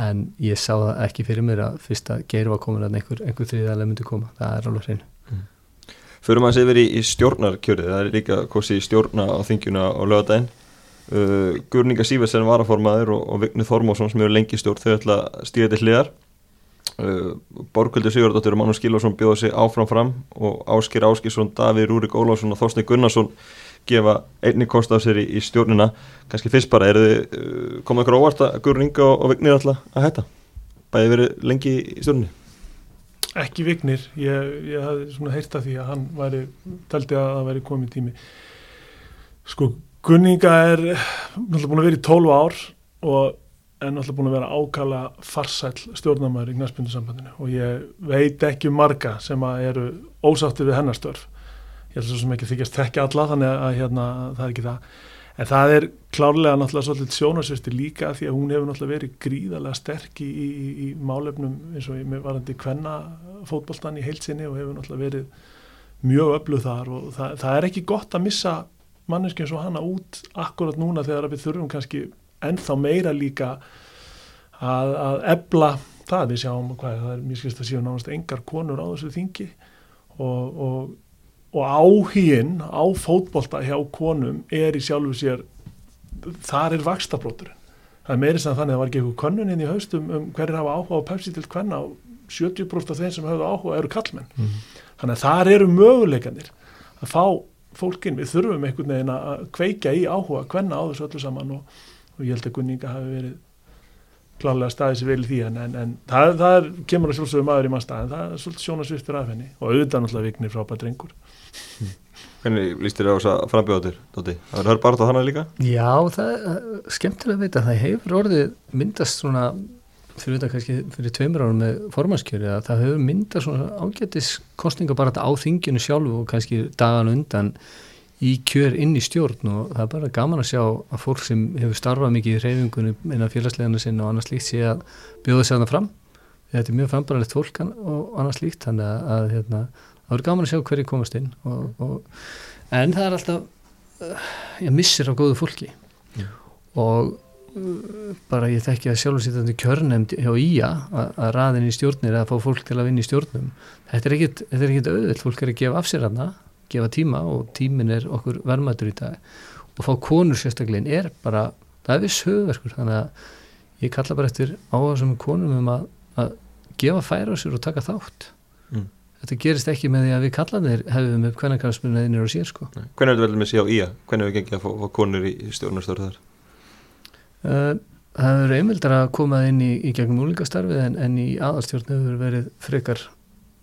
En ég sá það ekki fyrir mér að fyrst að geir var komin að einhver, einhver þriðalega myndi koma, það er alveg hreinu. Förum að sér verið í, í stjórnarkjörið, það er líka kosi stjórna á þingjuna á lögadaginn. Uh, Gurninga Sýversen var að formaður og, og Vignir Þormásson sem eru lengi stjórn þau ætla að stíða til hliðar. Uh, Borguldur Sigurdóttir og Mánu Skilvarsson bjóða sig áfram fram og Áskir Áskisson, Davíð Rúrik Ólásson og Þorstni Gunnarsson gefa einni kost af sér í, í stjórnina. Kanski fyrst bara, er þið uh, komið ykkur óvart að Gurninga og, og Vignir ætla að hætta? Bæði verið lengi í stjórnini? Ekki vignir, ég, ég hafði svona heyrta því að hann væri, taldi að það væri komið tími. Sko Gunninga er náttúrulega búin að vera í 12 ár og er náttúrulega búin að vera ákala farsæl stjórnarmæður í knæspundusambandinu og ég veit ekki um marga sem að eru ósáttir við hennastörf ég held svo sem ekki þykjast tekja alla þannig að hérna, það er ekki það. En það er klárlega náttúrulega svolítið sjónarsvisti líka því að hún hefur náttúrulega verið gríðarlega sterk í, í, í málefnum eins og með varandi kvenna fótballstann í heilsinni og hefur náttúrulega verið mjög öfluð þar og það, það er ekki gott að missa manneski eins og hana út akkurat núna þegar við þurfum kannski ennþá meira líka að, að ebla það. Við sjáum hvað það er mjög skilst að séu nánast engar konur á þessu þingi og, og, og áhíinn á fótbolta hjá konum er í sjálfu sér þar er vakstabróturinn það er meiri sem þannig að það var ekki eitthvað könnun inn í haustum um hverjir hafa áhuga á Pepsi til hvenna og 70% af þeim sem hafðu áhuga eru kallmenn Mhm. þannig að þar eru möguleikanir að fá fólkin, við þurfum einhvern veginn að kveika í áhuga hvenna á þessu öllu saman og, og ég held að Gunninga hafi verið klálega staðið sér vel í því en, en, en það, það er, kemur að sjálfsögum maður í mann stað en það er svolítið sjónasviftur af henni og auðvitað náttúrulega viknir frábært drengur Hvernig líst þér á þess að frambjóða þér, Dóti? Það er hörð bara á hana líka? Já, það er skemmtilega að vita að það hefur orðið myndast svona fyrir þetta kannski fyrir tveimur árum með formannskjöri að það hefur myndast svona ágætis kostninga bara á þinginu sjálfu og kannski dagan undan í kjör inn í stjórn og það er bara gaman að sjá að fólk sem hefur starfað mikið í reyfingunum innan félagslegana sinna og annars líkt sé að bjóða sér það fram þetta er mjög frambaralegt fólk og annars líkt þannig að, að hérna, það er gaman að sjá hverju komast inn og, og, en það er alltaf ég missir á góðu fólki Já. og bara ég þekki að sjálfur sýtandi kjörnemd hjá ÍA að, að raðin í stjórnir að fá fólk til að vinna í stjórnum þetta er ekkit, þetta er ekkit auðvilt fólk er að gefa af sér hana, gefa tíma og tímin er okkur vermaður í dag og fá konur sérstaklegin er bara það er viss höfverkur þannig að ég kalla bara eftir áhersum konum um að, að gefa færa á sér og taka þátt Mm. þetta gerist ekki með því að við kallanir hefum upp hvernig kannspunni einir og sér sko. Hvernig er þetta vel með sig á IA? Hvernig hefur gengið að fá, fá konur í? Uh, það hefur einmildar að koma inn í, í gegnum úlingastarfið en, en í aðalstjórn hefur verið frekar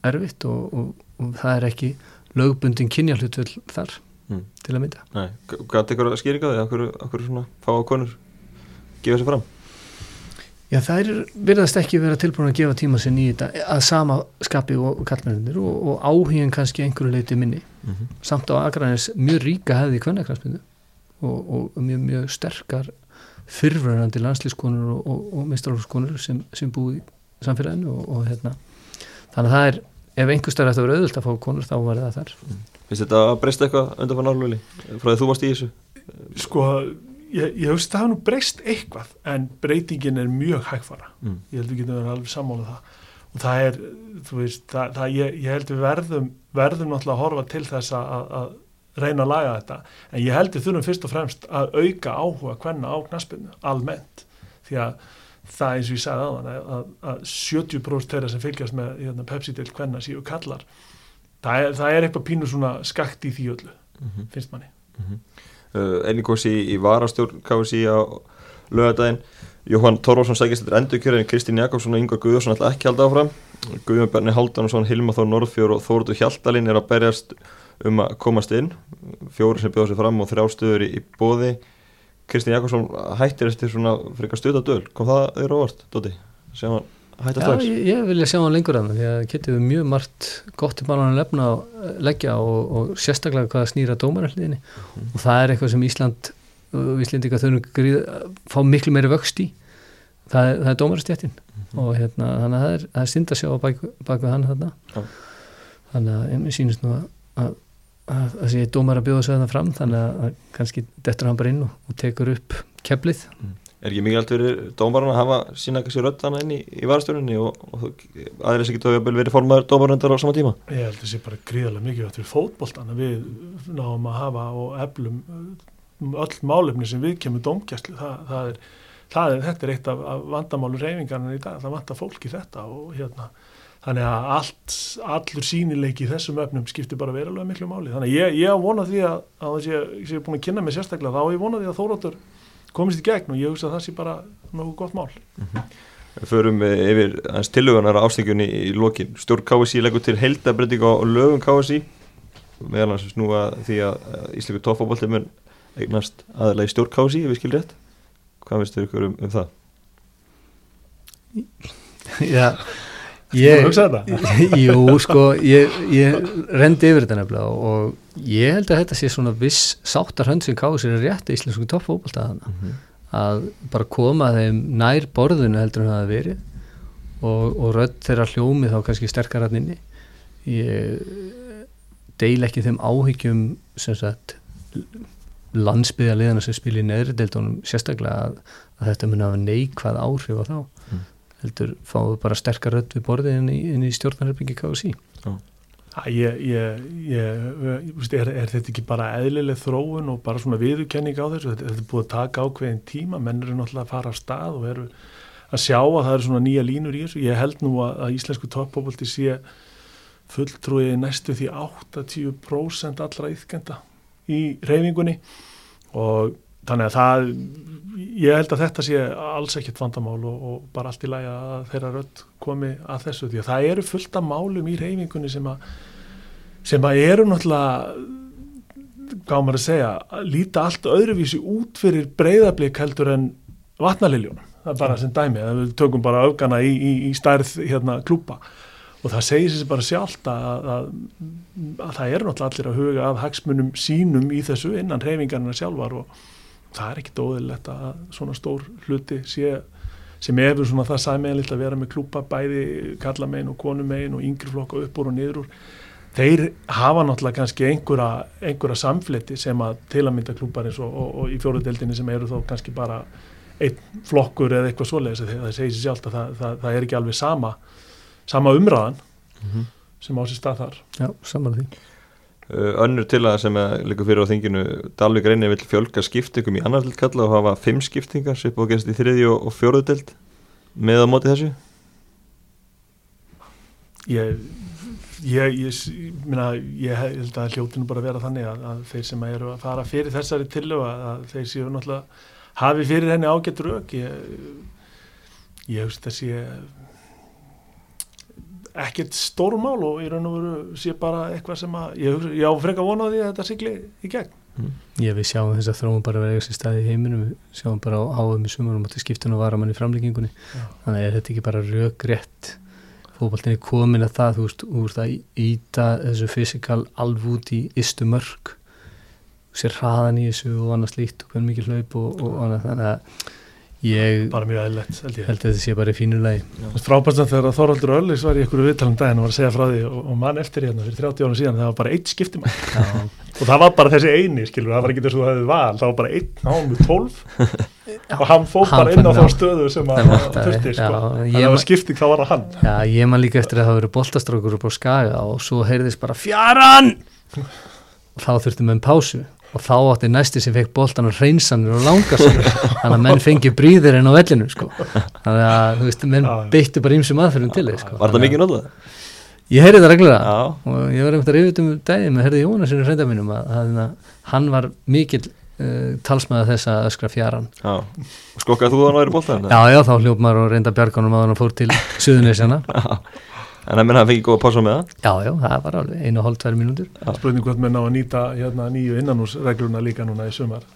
erfitt og, og, og það er ekki lögbundin kynjahlutvöld þar Mm. til að mynda. Nei, gæti ykkur að skýringa því? Akkur, akkur svona fá konur gefa sér fram? Já, það er virðast ekki vera tilbúin að gefa tíma í þetta að sama skapi og, og kallmennir og, og áhugin kannski einhverju leiti minni. Mm -hmm. Samt á Akranis mjög ríka hefði í kvennakransmyndu og, og mjög, mjög sterkar fyrfrænandi landslískonur og, og, og mestralókskonur sem, sem búi í samfélaginu og, og hérna þannig að það er, ef einhver stær ætti að vera auðvöld að fá konur þá var það þar Finnst þetta að breysta eitthvað undan fann álvöli? Frá því þú varst í þessu? sko, ég, ég hugst að það nú breyst eitthvað en breytingin er mjög hægfara Mm. ég held við getum verið alveg sammála það og það er, þú veist það, það, ég, ég held við verðum verðum náttúrulega að horfa til þess að, að, að reyna að laga þetta, en ég held við þurfum fyrst og fremst að auka áhuga hvenna á knaspinu, almennt. Því að það eins og ég sagði aðan að, að, að 70% þeirra sem fylgjast með hérna, Pepsi til hvenna séu kallar það er, það er eitthvað pínu svona skakt í því öllu, Mm finnst manni. Uh, Einnig kosi í, í varastjórn KSI á lögadaginn Jóhann Torvarsson sækist þetta endurkjörðin Kristín Jakobsson og Ingvar Guðarsson ætla ekki að halda áfram. Guðjón Berni Haldansson, Hilma Þór Norðfjör og Þóruldur Hjaltalín er að berjast um að komast inn. Fjóri sem bjóða sér fram og þrjá stöður í, í bóði Kristín Jakobsson hættir eftir svona frekar stöða döl. Kom það þér á vart, Dóti? sem hann hætta Já, strax? ég, ég vilja sjá hann lengur það því að getur við mjög margt gott til bara að lefna og leggja og, og sérstaklega hvað snýra dómaralliðinni og það er eitthvað sem Ísland og Íslendika þurfum gríð, fá miklu meiri vöxt í. Það er, það er dómarastjættin og hérna, þannig að það er, er synd að sjá bak, bak við hann þarna. Já. þannig að mér sýnist nú að, að, sé dómar að bjóða sig þarna fram þannig að, kannski dettur hann bara inn og, og tekur upp keflið. Er ekki mikilvægt fyrir dómarinn að hafa sína kannski rödd hana inn í, í varastjórninni og, og aðeins ekki tóðu að verið formaður dómarindar á sama tíma? Ég held að það sé bara gríðarlega mikið átt fyrir fótboltan að við náum að hafa og eflum uh, öll málefni sem við kemur domgæslu það, það er, það er, þetta er eitt af, af vandamálu reyfingarna í dag, það vantar fólk í þetta og hérna þannig að allt, allur sínileiki í þessum öfnum skiptir bara verulega miklu máli þannig að ég, ég á vona því að, að þess að ég, ég sé búin að kynna mig sérstaklega þá á ég vona því að Þóróttur komist í gegn og ég hugsa að það sé bara nokkuð gott mál Við förum eh, yfir aðeins tilhugunar ástingunni í lokin. Stjórn KSI leggur til heldabreiting á lögum KSI meðal hans snúa því að Ísleikur toffabólti mun eignast aðalega í stjórn KSI, ef við skil rétt. Hvað finnst þau ykkur um, um það? Já, Þú ég, hugsa þetta? jú, sko, ég, ég rendi yfir þetta nefnilega og ég held að þetta sé svona viss sáttarhönd sem káði sér rétt í íslensku toppfókbalta þarna Mhm. að bara koma þeim nær borðinu heldur en það hafi verið og, og rödd þeirra hljómi þá kannski sterkar hann inni ég deil ekki þeim áhyggjum sem sagt landsbyðaliðana sem spilir í neðri deildunum sérstaklega að, að þetta mun hafa neikvað áhrif á þá Mm. Heldur fáum við bara sterkar rödd við borðið inn í, inn í stjórnarherbyggi KSI Æ, Ég, ég, ég, er, er þetta ekki bara eðlileg þróun og bara svona viðurkenning á þessu? Þetta, þetta er búið að taka ákveðin tíma menn eru náttúrulega að fara af stað og eru að sjá að það eru svona nýja línur í þessu. Ég held nú að, að íslensku toppópolti sé fulltrúið næstu því 80% allra yðkenda í reyfingunni og þannig að það ég held að þetta sé alls ekkert vandamál og, og bara allt í lagi að þeirra rödd komi að þessu því að það eru fullt af málum í reyfingunni sem að sem að eru náttúrulega hvað maður að segja líta allt öðruvísi út fyrir breyðablík heldur en vatnaliljónum það er bara sem dæmi, við tökum bara öfgana í, í, í stærð hérna klúpa og það segir sér bara sjálft að, að, að það eru náttúrulega allir að huga að hagsmunum sínum í þessu innan reyfingarna sjálfar og það er ekkit óðurlegt að svona stór hluti sé, sem hefur svona það sæmiðanlitt að vera með klúpa bæði kallamegin og konumegin og yngri flokka upp úr og niður úr. Þeir hafa náttúrulega kannski einhverja, einhverja samfletti sem að til að mynda klúpar eins og, og, og í fjóruðdeldinni sem eru þó kannski bara einn flokkur eða eitthvað svoleiðis það segir sér sjálft að það, það, það er ekki alveg sama sama umræðan Mhm. sem á sér stað þar. Já, saman því önnur til að sem að líka fyrir á þinginu Dalvik reynir vill fjölga skiptingum í annar til kalla og hafa fimm skiptingar sem búið að gerast í þriði og, fjóruðu deild. Með á móti þessu? Ég, ég, ég, myna, ég held að hljótinu bara vera þannig að, að þeir sem eru að fara fyrir þessari tillögu að, að þeir séu náttúrulega hafi fyrir henni ágætt rauk ég, ég hugst að sé ekkert stórmál og í raun og veru sé bara eitthvað sem að ég, ég á freka vonaði að þetta sigli í gegn. Ég við sjáum þess að þróum bara verið þessi staði í heiminum, við sjáum bara á áhugum í sumarum að skiptun og varamann í framlíkingunni Já. þannig er þetta ekki bara rökrétt? Fótballtinni komin að það þú veist, úr það íta þessu fysikal alv út í ystu mörg sér hraðan í þessu og annað slíkt og hvernig mikið hlaup og, og annað. Þannig að ég bara mjög eðlilegt held ég. held að þetta sé bara í fínu lagi. Frábært að þegar Þorvaldur Öllis var í ykkur viðtalum daginn og var að segja frá því og, og mann eftir hérna fyrir 30 árum síðan það var bara eitt skiptum og það var bara þessi eini skilur, það var ekki þess að það hefði val það var bara einn námu 12 og hann fór Hann bara inn á þá stöðu sem að þurfti sko. þannig að það var skipting þá var það hann. Já, ég man líka eftir að það verið boltastrákur upp á skaga og svo heyrðist bara fjaran! Þá þurfti menn pásu og þá átti næsti sem fekk boltan og hreinsanir og langasanir þannig að menn fengi bríðir inn á vellinu sko. þannig að þú veist, menn beittu bara ímsum aðferðum til þess sko. Var það mikið notað? Ég heyrði það reglulega Já, og ég var einhvern veginn um daginn með herði Jónasinu hreinda mínum að, að, að hann var mikill uh, talsmaður þess að öskra fjaran Skokkaði þú þannig að vera bóltan? Já, já, þá hljóp maður og reynda bjarganum að hann fór til Suðunisjana En það menna að hann fengi góða pása með það? Já, já, það var alveg einu og hálf, tvær mínútur. Spurning hvort menn á að nýta hérna, nýju innanúsregluna líka núna í sumar.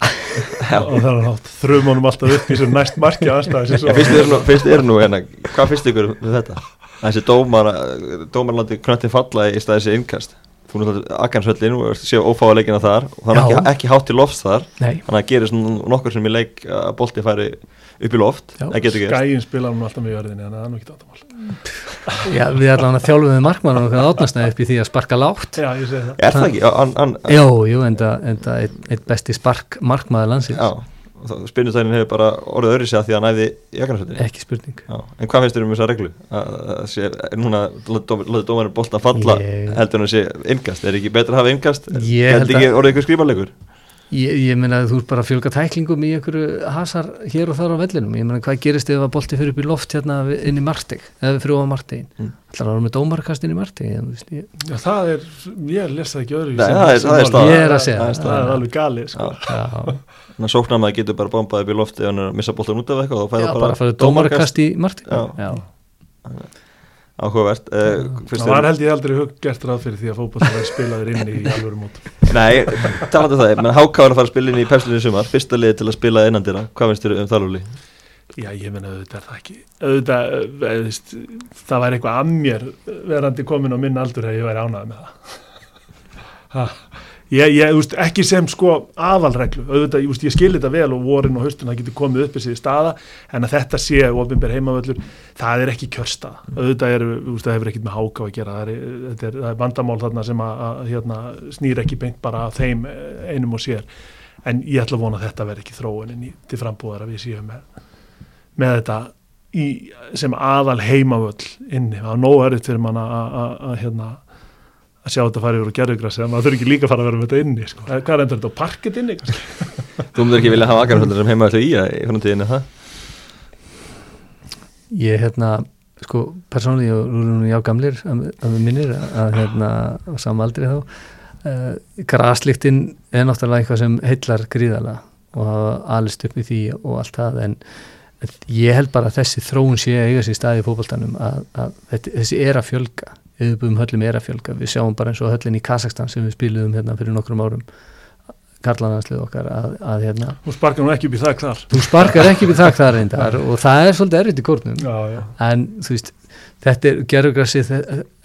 Og það er nátt þrjum honum alltaf upp í sem næst marki aðstæði En fyrst er nú, fyrst er nú hérna, hvað finnst ykkur við þetta? Þessi dómar, dómarlandi knöttin falla í staði þessi innkast. Þú náttúrulega Akansvöllin og séu ófáðaleikina þar og það er ekki, ekki hátt til lofts þar. Nei, þannig að að upp í loft. Það Skæin spilar hann alltaf með jörðinni en það er nú ekki átamál já, við allan að þjálfum við markmann og okkar átnastæði upp í því að sparka lágt. Já, ég segi það. Er það ekki? Já, hann, hann, Jó, jú, enda, enda eitt, eitt besti spark markmaður landsins. Já spinnustæðin hefur bara orðið öðru sig að því að hann næði í Akansvöllin Ekki spurning. Já, en hvað finnst þér um þessa reglu? Að, að sé, núna löðu dómarinn bolta falla Ég- heldur hann að sé innkast, er ekki betra að hafa innkast? Ég? Ég, ég meina að þú ert bara að fjölga tæklingum í einhverju hasar hér og þar á vellinum ég meina hvað gerist ef að bolti fyrir upp í loft hérna inn í Marteg, eða fyrir ofan Martegin Mm. ætlar að vera með dómarkast inn í Marteg ég, ég, Já, það er, ég les það ekki öðru Nei, það er- það er staðan. Ég er að segja Það er Það er alveg galið sko. já, Þannig að sóknarmaður getur bara bombað upp í lofti ef hann er að missa boltan út af eitthvað og já, bara að fara dómarkast í Marteg Já. já. Áhugavert uh, Það var held ég aldrei gert ráð fyrir því að verði spilaður inn í alvöru mót Nei, talandi um það, menn var að fara að spila inn í Pesslunni í sumar, fyrsta liði til að spila innandira hvað finnst þér um þalúli? Já, ég menna auðvitað er það ekki auðvitað, eh, veist, það væri eitthvað að mér verandi komin á minn aldur þegar ég væri ánægð með það. Ég, ég, þú veist, ekki sem sko aðalreglu, auðvitað, ég, ég skil þetta vel og vorin og höstun það getur komið upp þessi staða en að þetta sé ofinber heimavöllur það er ekki kjörstaða, auðvitað er veist, það hefur ekkit með háka að gera. Það er, þetta er, það er vandamál þarna sem að, að hérna, snýr ekki beint bara að þeim eh, einum og sér. En ég ætla að vona að þetta verði ekki þróunin í, til frambúðar að við séum með, með þetta í, sem aðal heimavöll inni, það er nóg erfitt fyrir mann að hérna að sjá þetta farið úr gerðugrassi en maður þurfi ekki líka að fara að vera með þetta inni sko. hvað er endur þetta á parkett inni? Þú myndir ekki vilja hafa akarhöldur sem heima ætla í að í framtíðinu það? Ég hérna sko persónulega, og nú erum við já gamlir að við minnir að hérna á samaldri þá uh, graslíktinn er náttúrulega eitthvað sem heillar gríðala og hafa alist upp í því og allt það en ég held bara að þessi þróun sé að eiga sér staði í fókbaltanum að, að þessi er að fjölga auðvitað höllum er að fjölga. Við sjáum bara eins og höllin í Kazakstan sem við spilum hérna fyrir nokkrum árum karlananslið okkar að, að hérna Þú sparkar nú ekki upp í þakk þar. Þú sparkar ekki upp í þakk þar reyndar og það er svolítið erfitt í kórnum. Já, já. en þú veist, þetta er gerðugrassið,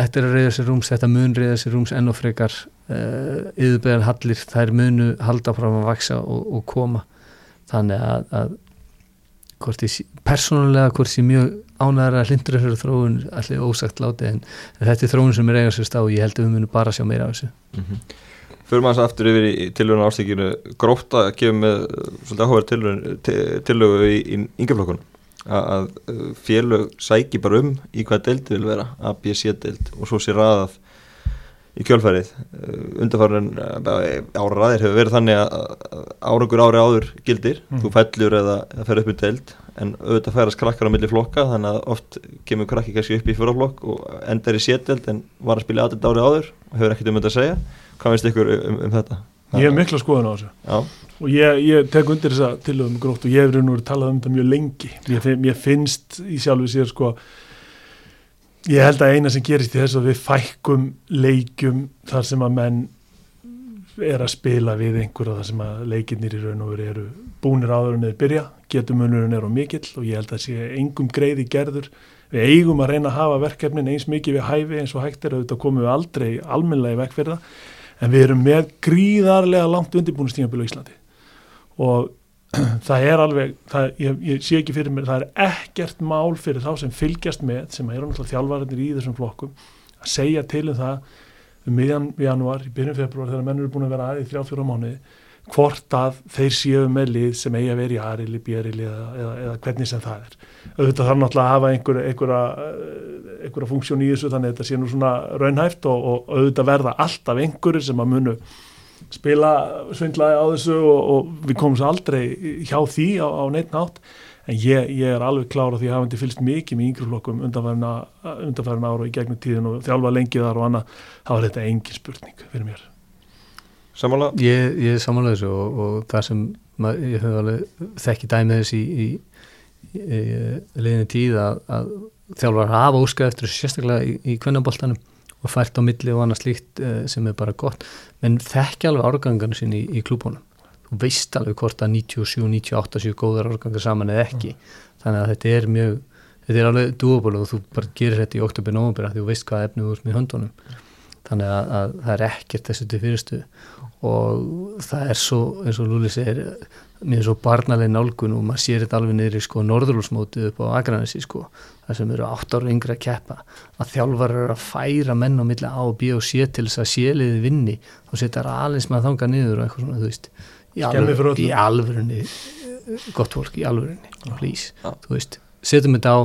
þetta er að reyða sér rúms þetta mun reyða sér rúms enn og frekar. Uh, eh, yðurbegar hallir, það er munu halda frá að vaksa og, og koma. Þannig að, að hvort ég, persónulega hvort ég mjög ánæðar að hlindur þessu þróun allir ósagt láti en þetta er þróun sem er eiga sér stá og ég held að við munum bara sjá meira af þessu. Mm -hmm. Fyrir maður þess aftur yfir í tilvöðun ástíkinu gróft að gefa með svolítið áhugaður tilvöðu í, í yngjaflokkunum að félög sæki bara um í hvaða deildi vil vera, A, B, C deild og svo sé ræðað í kjölfærið undarfærin ára ræðir hefur verið þannig að árangur ári áður gildir, mm. þú fellur eða, fer upp í deild en auðvitað færast krakkar á milli flokka þannig að oft kemur krakki kannski upp í fjóraflokk og endar í sétdeild en var að spila aðeind ári áður og hefur ekkert um þetta að segja hvað veist ykkur um, um þetta? Ég hef mikla skoðan á þessu Já. og ég, ég tek undir þessa tilöðum grótt og ég hefur nú talað um þetta mjög lengi ég, ég finnst í sjálfu sér sko ég held að eina sem gerist í þessu að við fækkum leikjum þar sem að menn er að spila við einhverja þar sem að leikinnir í raun og veru eru búnir áður en þeir byrja, getumunurinn er á mikill og ég held að sé engum greiði gerður. Við eigum að reyna að hafa verkefnin eins mikið við hæfi eins og hægt er að þetta komum við aldrei almenlega vekk fyrir það. En við erum með gríðarlega langt undirbúinustímabilu í Íslandi. Og það er alveg, það, ég, ég sé ekki fyrir mér, það er ekkert mál fyrir þá sem fylgjast með, sem eru náttúrulega þjálfarinnir í þessum flokkum, að segja til um það um miðjan januar, í byrjun februar þegar menn eru búin að vera aðið þrjá fjóra mánuði hvort að þeir séu með lið sem eigi að vera í aðrili, björili eða, eða, eða hvernig sem það er. Auðvitað þarf náttúrulega að hafa einhverja, einhverja, einhverja funksjón í þessu þannig að þetta sé nú svona raunhæft og, og auðvitað verða alltaf einhverjir sem að munu spila svindlaði á þessu og, og við komum svo aldrei hjá því á, á neitt nátt en ég, ég er alveg klára því að hafa hindi fylgst mikið með yngreflokkum undanfærin ára og í gegnum tíðin og þjálfa lengið þar og annað, þá er þetta engin spurning fyrir mér. Samála? Ég, ég er samála þessu og, og það sem mað, ég hef alveg þekki dæmið þessi í, í, í, í liðinu tíð að, að þjálfar hafa óskað eftir sérstaklega í, í kvennaboltanum og fært á milli og annað slíkt uh, sem er bara gott, menn þekki alveg árgangarnu sinni í klúbónum þú veist alveg hvort að 97, 98 séu góðar árgangar saman eða ekki. Mm. þannig að þetta er mjög, þetta er alveg dúaból og þú bara gerir þetta í oktober, november að þú veist hvað efnið úr með höndunum. Þannig að, að það er ekkert þessu til fyrirstu og það er svo, eins og Lúli segir er svo barnaleg nálgun og maður sér þetta alveg niður í sko norðurlúsmótið upp á Akranessi sko, það sem eru 8 ára yngre að keppa, að þjálfar eru að færa menn á milli A og B og sé til þess að séliði vinni og setja alveg sem að þanga niður og eitthvað svona, þú veist í, alveg, í alvörunni gott fólk, í alvörunni, please. Þú veist, setjum þetta á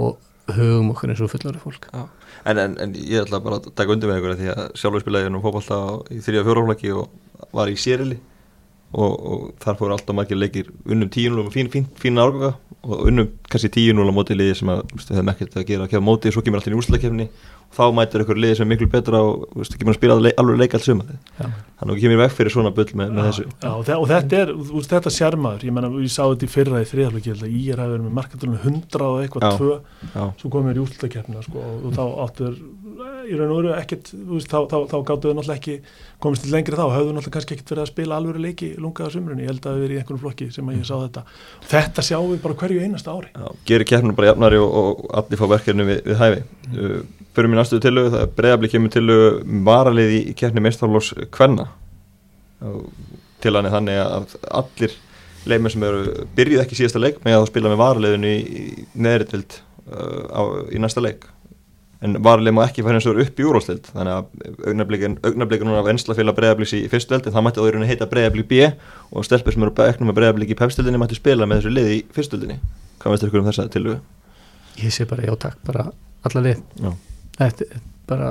og höfum okkur eins og fullari fólk. Já. En, en, en ég ætla bara að taka undir með ykkur því að sjálfur spilaði ég nú fókbalta í þrjá fjóraflaki og var í sérili og, og þar fóru alltaf margir leikir unnum tíunum og fín, fín, fín árganga og unnum kannski tíunum á móti liði sem að við hefum ekkert að gera að kefa móti og svo kemur alltaf í úrslækjefni þá mætir ykkur liði sem er miklu betra og veist, mann að spila alveg leik allt suma þannig að kemur vekk fyrir svona bull með, með þessu. Já, og, og þetta er, veist, þetta sérmaður ég menna, við sáum þetta í fyrra í þriðalöki ég er að vera með markandunum 100 og eitthvað 2, svo komum við í útlækjefna sko, og þá áttur í raun og veru ekkert, veist, þá, þá, þá gáttu við náttúrulega ekki komist til lengri þá, hafðu náttúrulega kannski ekkert verið að spila alveg leiki lungaða sumrunni, ég held að við erum í einhvern flokki sem að ég sá þetta, þetta sjáum við bara hverju einasta ári. Já, gerir keppnum bara jafnari og, og allir fá verkefni við, við hæfi. Uh, fyrir mér næstu tilögu, það er bregðarblik kemur tilögu varalið í keppni meistarlós kvenna. Til hann er þannig að allir leimir sem eru, byrjuð ekki síðasta leik með að spila með varaliðinu í, í neðritild uh, í næsta leik en varlega má ekki fara eins og upp í úrvalstild þannig að augnablikin núna af enslafélag bregðabliks í fyrstu veldi það mætti áður heita bregðablik B og stelpur sem eru eknum með bregðablik í pepstildinni mætti spila með þessu lið í fyrstildinni hvað veist ykkur um þessa tilvögu? Ég sé bara já takk, bara alla lið er bara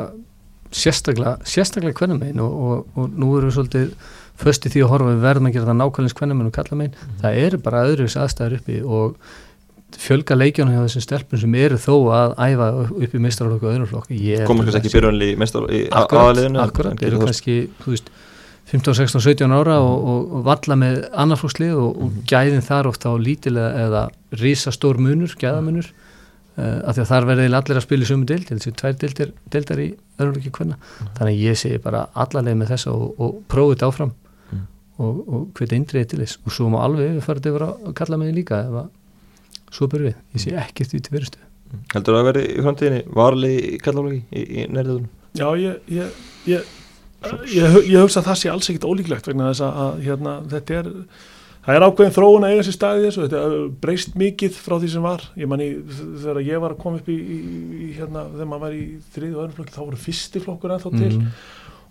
sérstaklega, sérstaklega hvernig megin og, og, og nú eru við svolítið fösti því að horfa. Við verðum að gera það nákvæmlega hvernig megin og kalla megin, mm. það eru bara öðruvis aðstæður uppi og fjölga leikjónu hjá þessum stelpun sem eru þó að æfa upp í mestrarflokku og öðrum flokku komur kannski ekki byrjunli í aðaliðinu akkurat, eru kannski veist, 15, 16, 17 ára og, og, og valla með annarflokslið og, og mhm. gæðin þar ofta á lítilega eða risastór munur, gæðamunur uh, af því að þar verði allir að spila í sumu dild, þessi tvær dildir, dildar í öðrum flokki hvernig, mm. þannig að ég segi bara allarlega með þessa og prófið þetta áfram mm. og hveit eindriðið til þess og svo má alveg farið yfir að kalla með því líka ef að svo byrju við, ég sé ekkert út í verustu mm. Heldur það að vera í framtíðinni varli í kallaflöki í, í nærðunum? Já, ég ég, ég, ég ég hugsa að það sé alls ekkit ólíklegt vegna þess að hérna, þetta er það er ákveðin þróun að eiga sér staði þessu þetta breyst mikið frá því sem var ég manni þegar ég var að koma upp í, í hérna, þegar maður var í þrið og öðrum flokki þá voru fyrsti flokkur ennþá til mm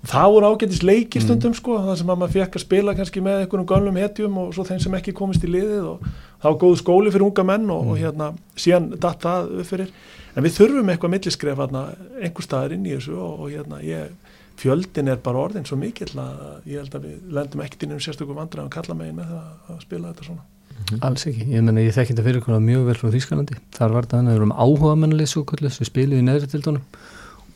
það voru ágættis leikir stundum mm. sko, það sem að maður fekk að spila kannski með einhvern gamlum hetjum og svo þeim sem ekki komist í liðið og það var góð skóli fyrir unga menn og, mm. og hérna síðan datt það upp fyrir en við þurfum eitthvað milliskref einhver staðar inn í þessu og, og hérna ég, fjöldin er bara orðin svo mikill að ég held að við lendum ekkert inn um sérstökum vandræðum kalla megin með það að spila þetta svona Mm -hmm. Alls ekki, ég menna ég þekk þetta fyrir mjög vel frá Þýskalandi, þar var þannig að við erum áhuga mennalið svo kvöldlega sem spiliði í neðri tildunum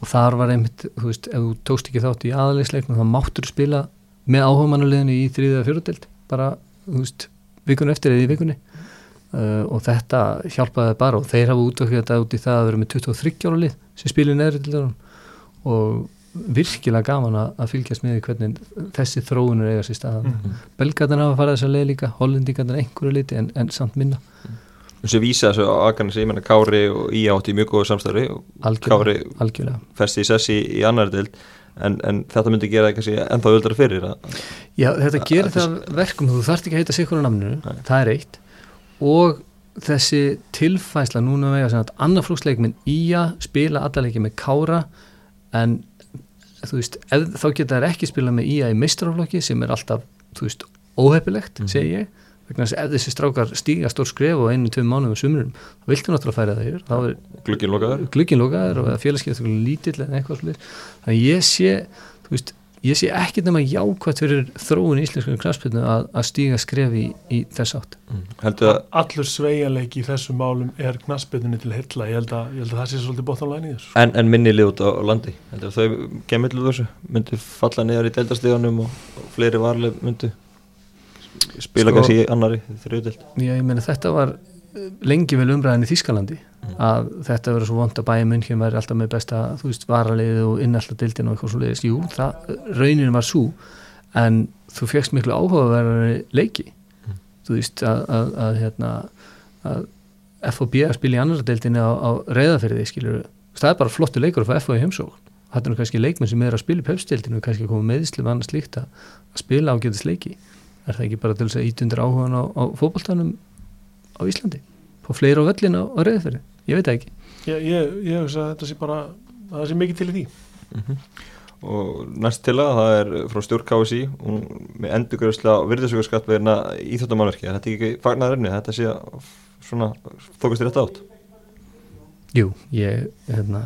og þar var einmitt, þú veist, ef þú tókst ekki þátt í aðleisleiknum þá máttur spila með áhugamannuleginu í þrýðið fjóruðdelt bara, þú veist, vikunni eftir eða í vikunni. Uh, og þetta hjálpaði bara og þeir hafa útvökkið þetta út í það að vera með 23 ára lið sem spilir neðri til það og virkilega gaman að fylgjast með hvernig þessi þróunur eiga sér stað. Mm -hmm. belgarnir hafa farið þess að leið líka hollendingarnir einhverju liti en, en samt minna. Mm þessu vísa þessu aðgarnis, ég menna Kári og Í átti mjög góðu samstæðri og Kári festi í sessi í annar dild en, en þetta myndi gera ennþá öldra fyrir að, Já, þetta gerir það verkum þú þarfst ekki að heita sikkur á namninu, Nei. það er eitt og þessi tilfæsla núna vega að annarflúksleikminn í að spila allarleiki með Kára en þú veist, ef, þá geta þær ekki spila með í að í meistrarflokki sem er alltaf, þú veist, óhefilegt, mm -hmm. segi ég vegna þess að þessi strákar stíga stór skref og einu, tveim mánuðum sumurum þá viltu náttúrulega færa það yfir. Þá er glukkinlokaður og félagskeitt lítill en eitthvað slúið þannig ég sé, þú veist, ég sé ekki nema jákvæmt fyrir þróun í íslensku knafspilnu að, að stíga skref í, í þess átt. Mm. Allur sveigalegi í þessum málum er knafspilnunni til heilla. Ég held að, ég held að það sé svolítið bóttanlægin í þessu En, en minni lið út á landi? Þau gemillu þessu? Myndu falla niður í deildastíðanum og, og fleiri varleg myndu spila sko, kannski í annari þrjöðdelt Já, ég meina þetta var eh, lengi vel umræðin í Þískalandi mm. að þetta verður svo vond að bæja munn hér væri alltaf með besta, þú veist, varaliðið og innallta dildin og eitthvað svo leiðist, jú, það rauninu var svo, en þú fegst miklu áhugaverðari leiki. Mm. þú veist, að, að, að hérna, að FOB að spila í annara dildinu á, á reyðaferði, skilur, það er bara flottu leikur að fá FOB í heimsók þetta er kannski leikmenn sem er að spila í pepstildinu og kannski koma meðislu með annars líkt að spila ágæðis leiki er það ekki bara til þess að ítundir áhugan á, á fókbaltanum á Íslandi? På fleira á völlin á, á reyðferði, ég veit ekki. Ég, ég, ég hugsa að þetta sé bara að það sé mikið til í því. Mm -hmm. og næst til að það er frá stjórn KSI með endurgröðslega virðisökurskatt við hérna íþjóttamannverki þetta er ekki fagnar enni, þetta sé að svona þókast þér þetta átt? Jú, ég hérna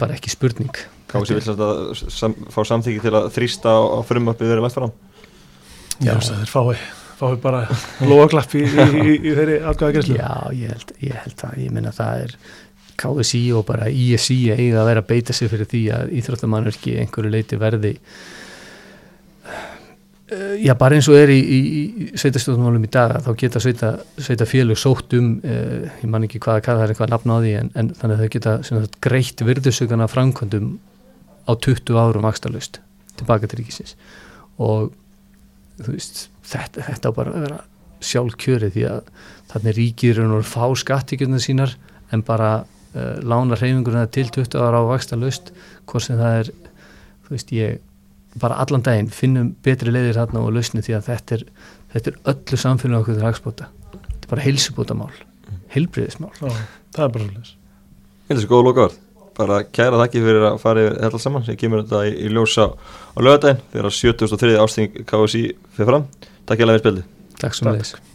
bara ekki spurning Kási vil þetta sam, fá samþyggi til að þrýsta á, frumöppið verið lægt fram. Já, það er fái fái bara loðaklapp í, í, í, í þeirri aðgæðagreyslu Já, ég held, ég held að, ég minna það er KSI og bara ISI eiga að vera að beita sig fyrir því að íþróttamannverki einhverju leiti verði uh, já, bara eins og er í sveitastjóðunmálum í dag þá geta sveita, sveita félug sótt um uh, ég man ekki hvaða, hvað það er eitthvað nafn á því en, en þannig að þau geta sagt, greitt virðusökana framkvæmdum á 20 árum axtalust tilbaka til ríkisins. Og veist, þetta, þetta á bara að vera sjálf kjörið því að þannig ríkir náttúrulega fá skattíkjörnum sínar en bara uh, lána reyfingurinn til 20 ára á axtalust hvort sem það er þú veist ég bara allan daginn finnum betri leiðir hérna og lausni því að þetta er, þetta er öllu samfélag okkur til hagspóta þetta er bara heilsubótamál heilbriðismál það er bara svolítið Þetta er svo góð lokaðar bara kæra þakki fyrir að fara yfir þetta allt saman. Sem kemur þetta í, í ljósa á lögadaginn þegar 73. ásting KSI fyrir fram. Takk hjá að við spildi Takk svo þess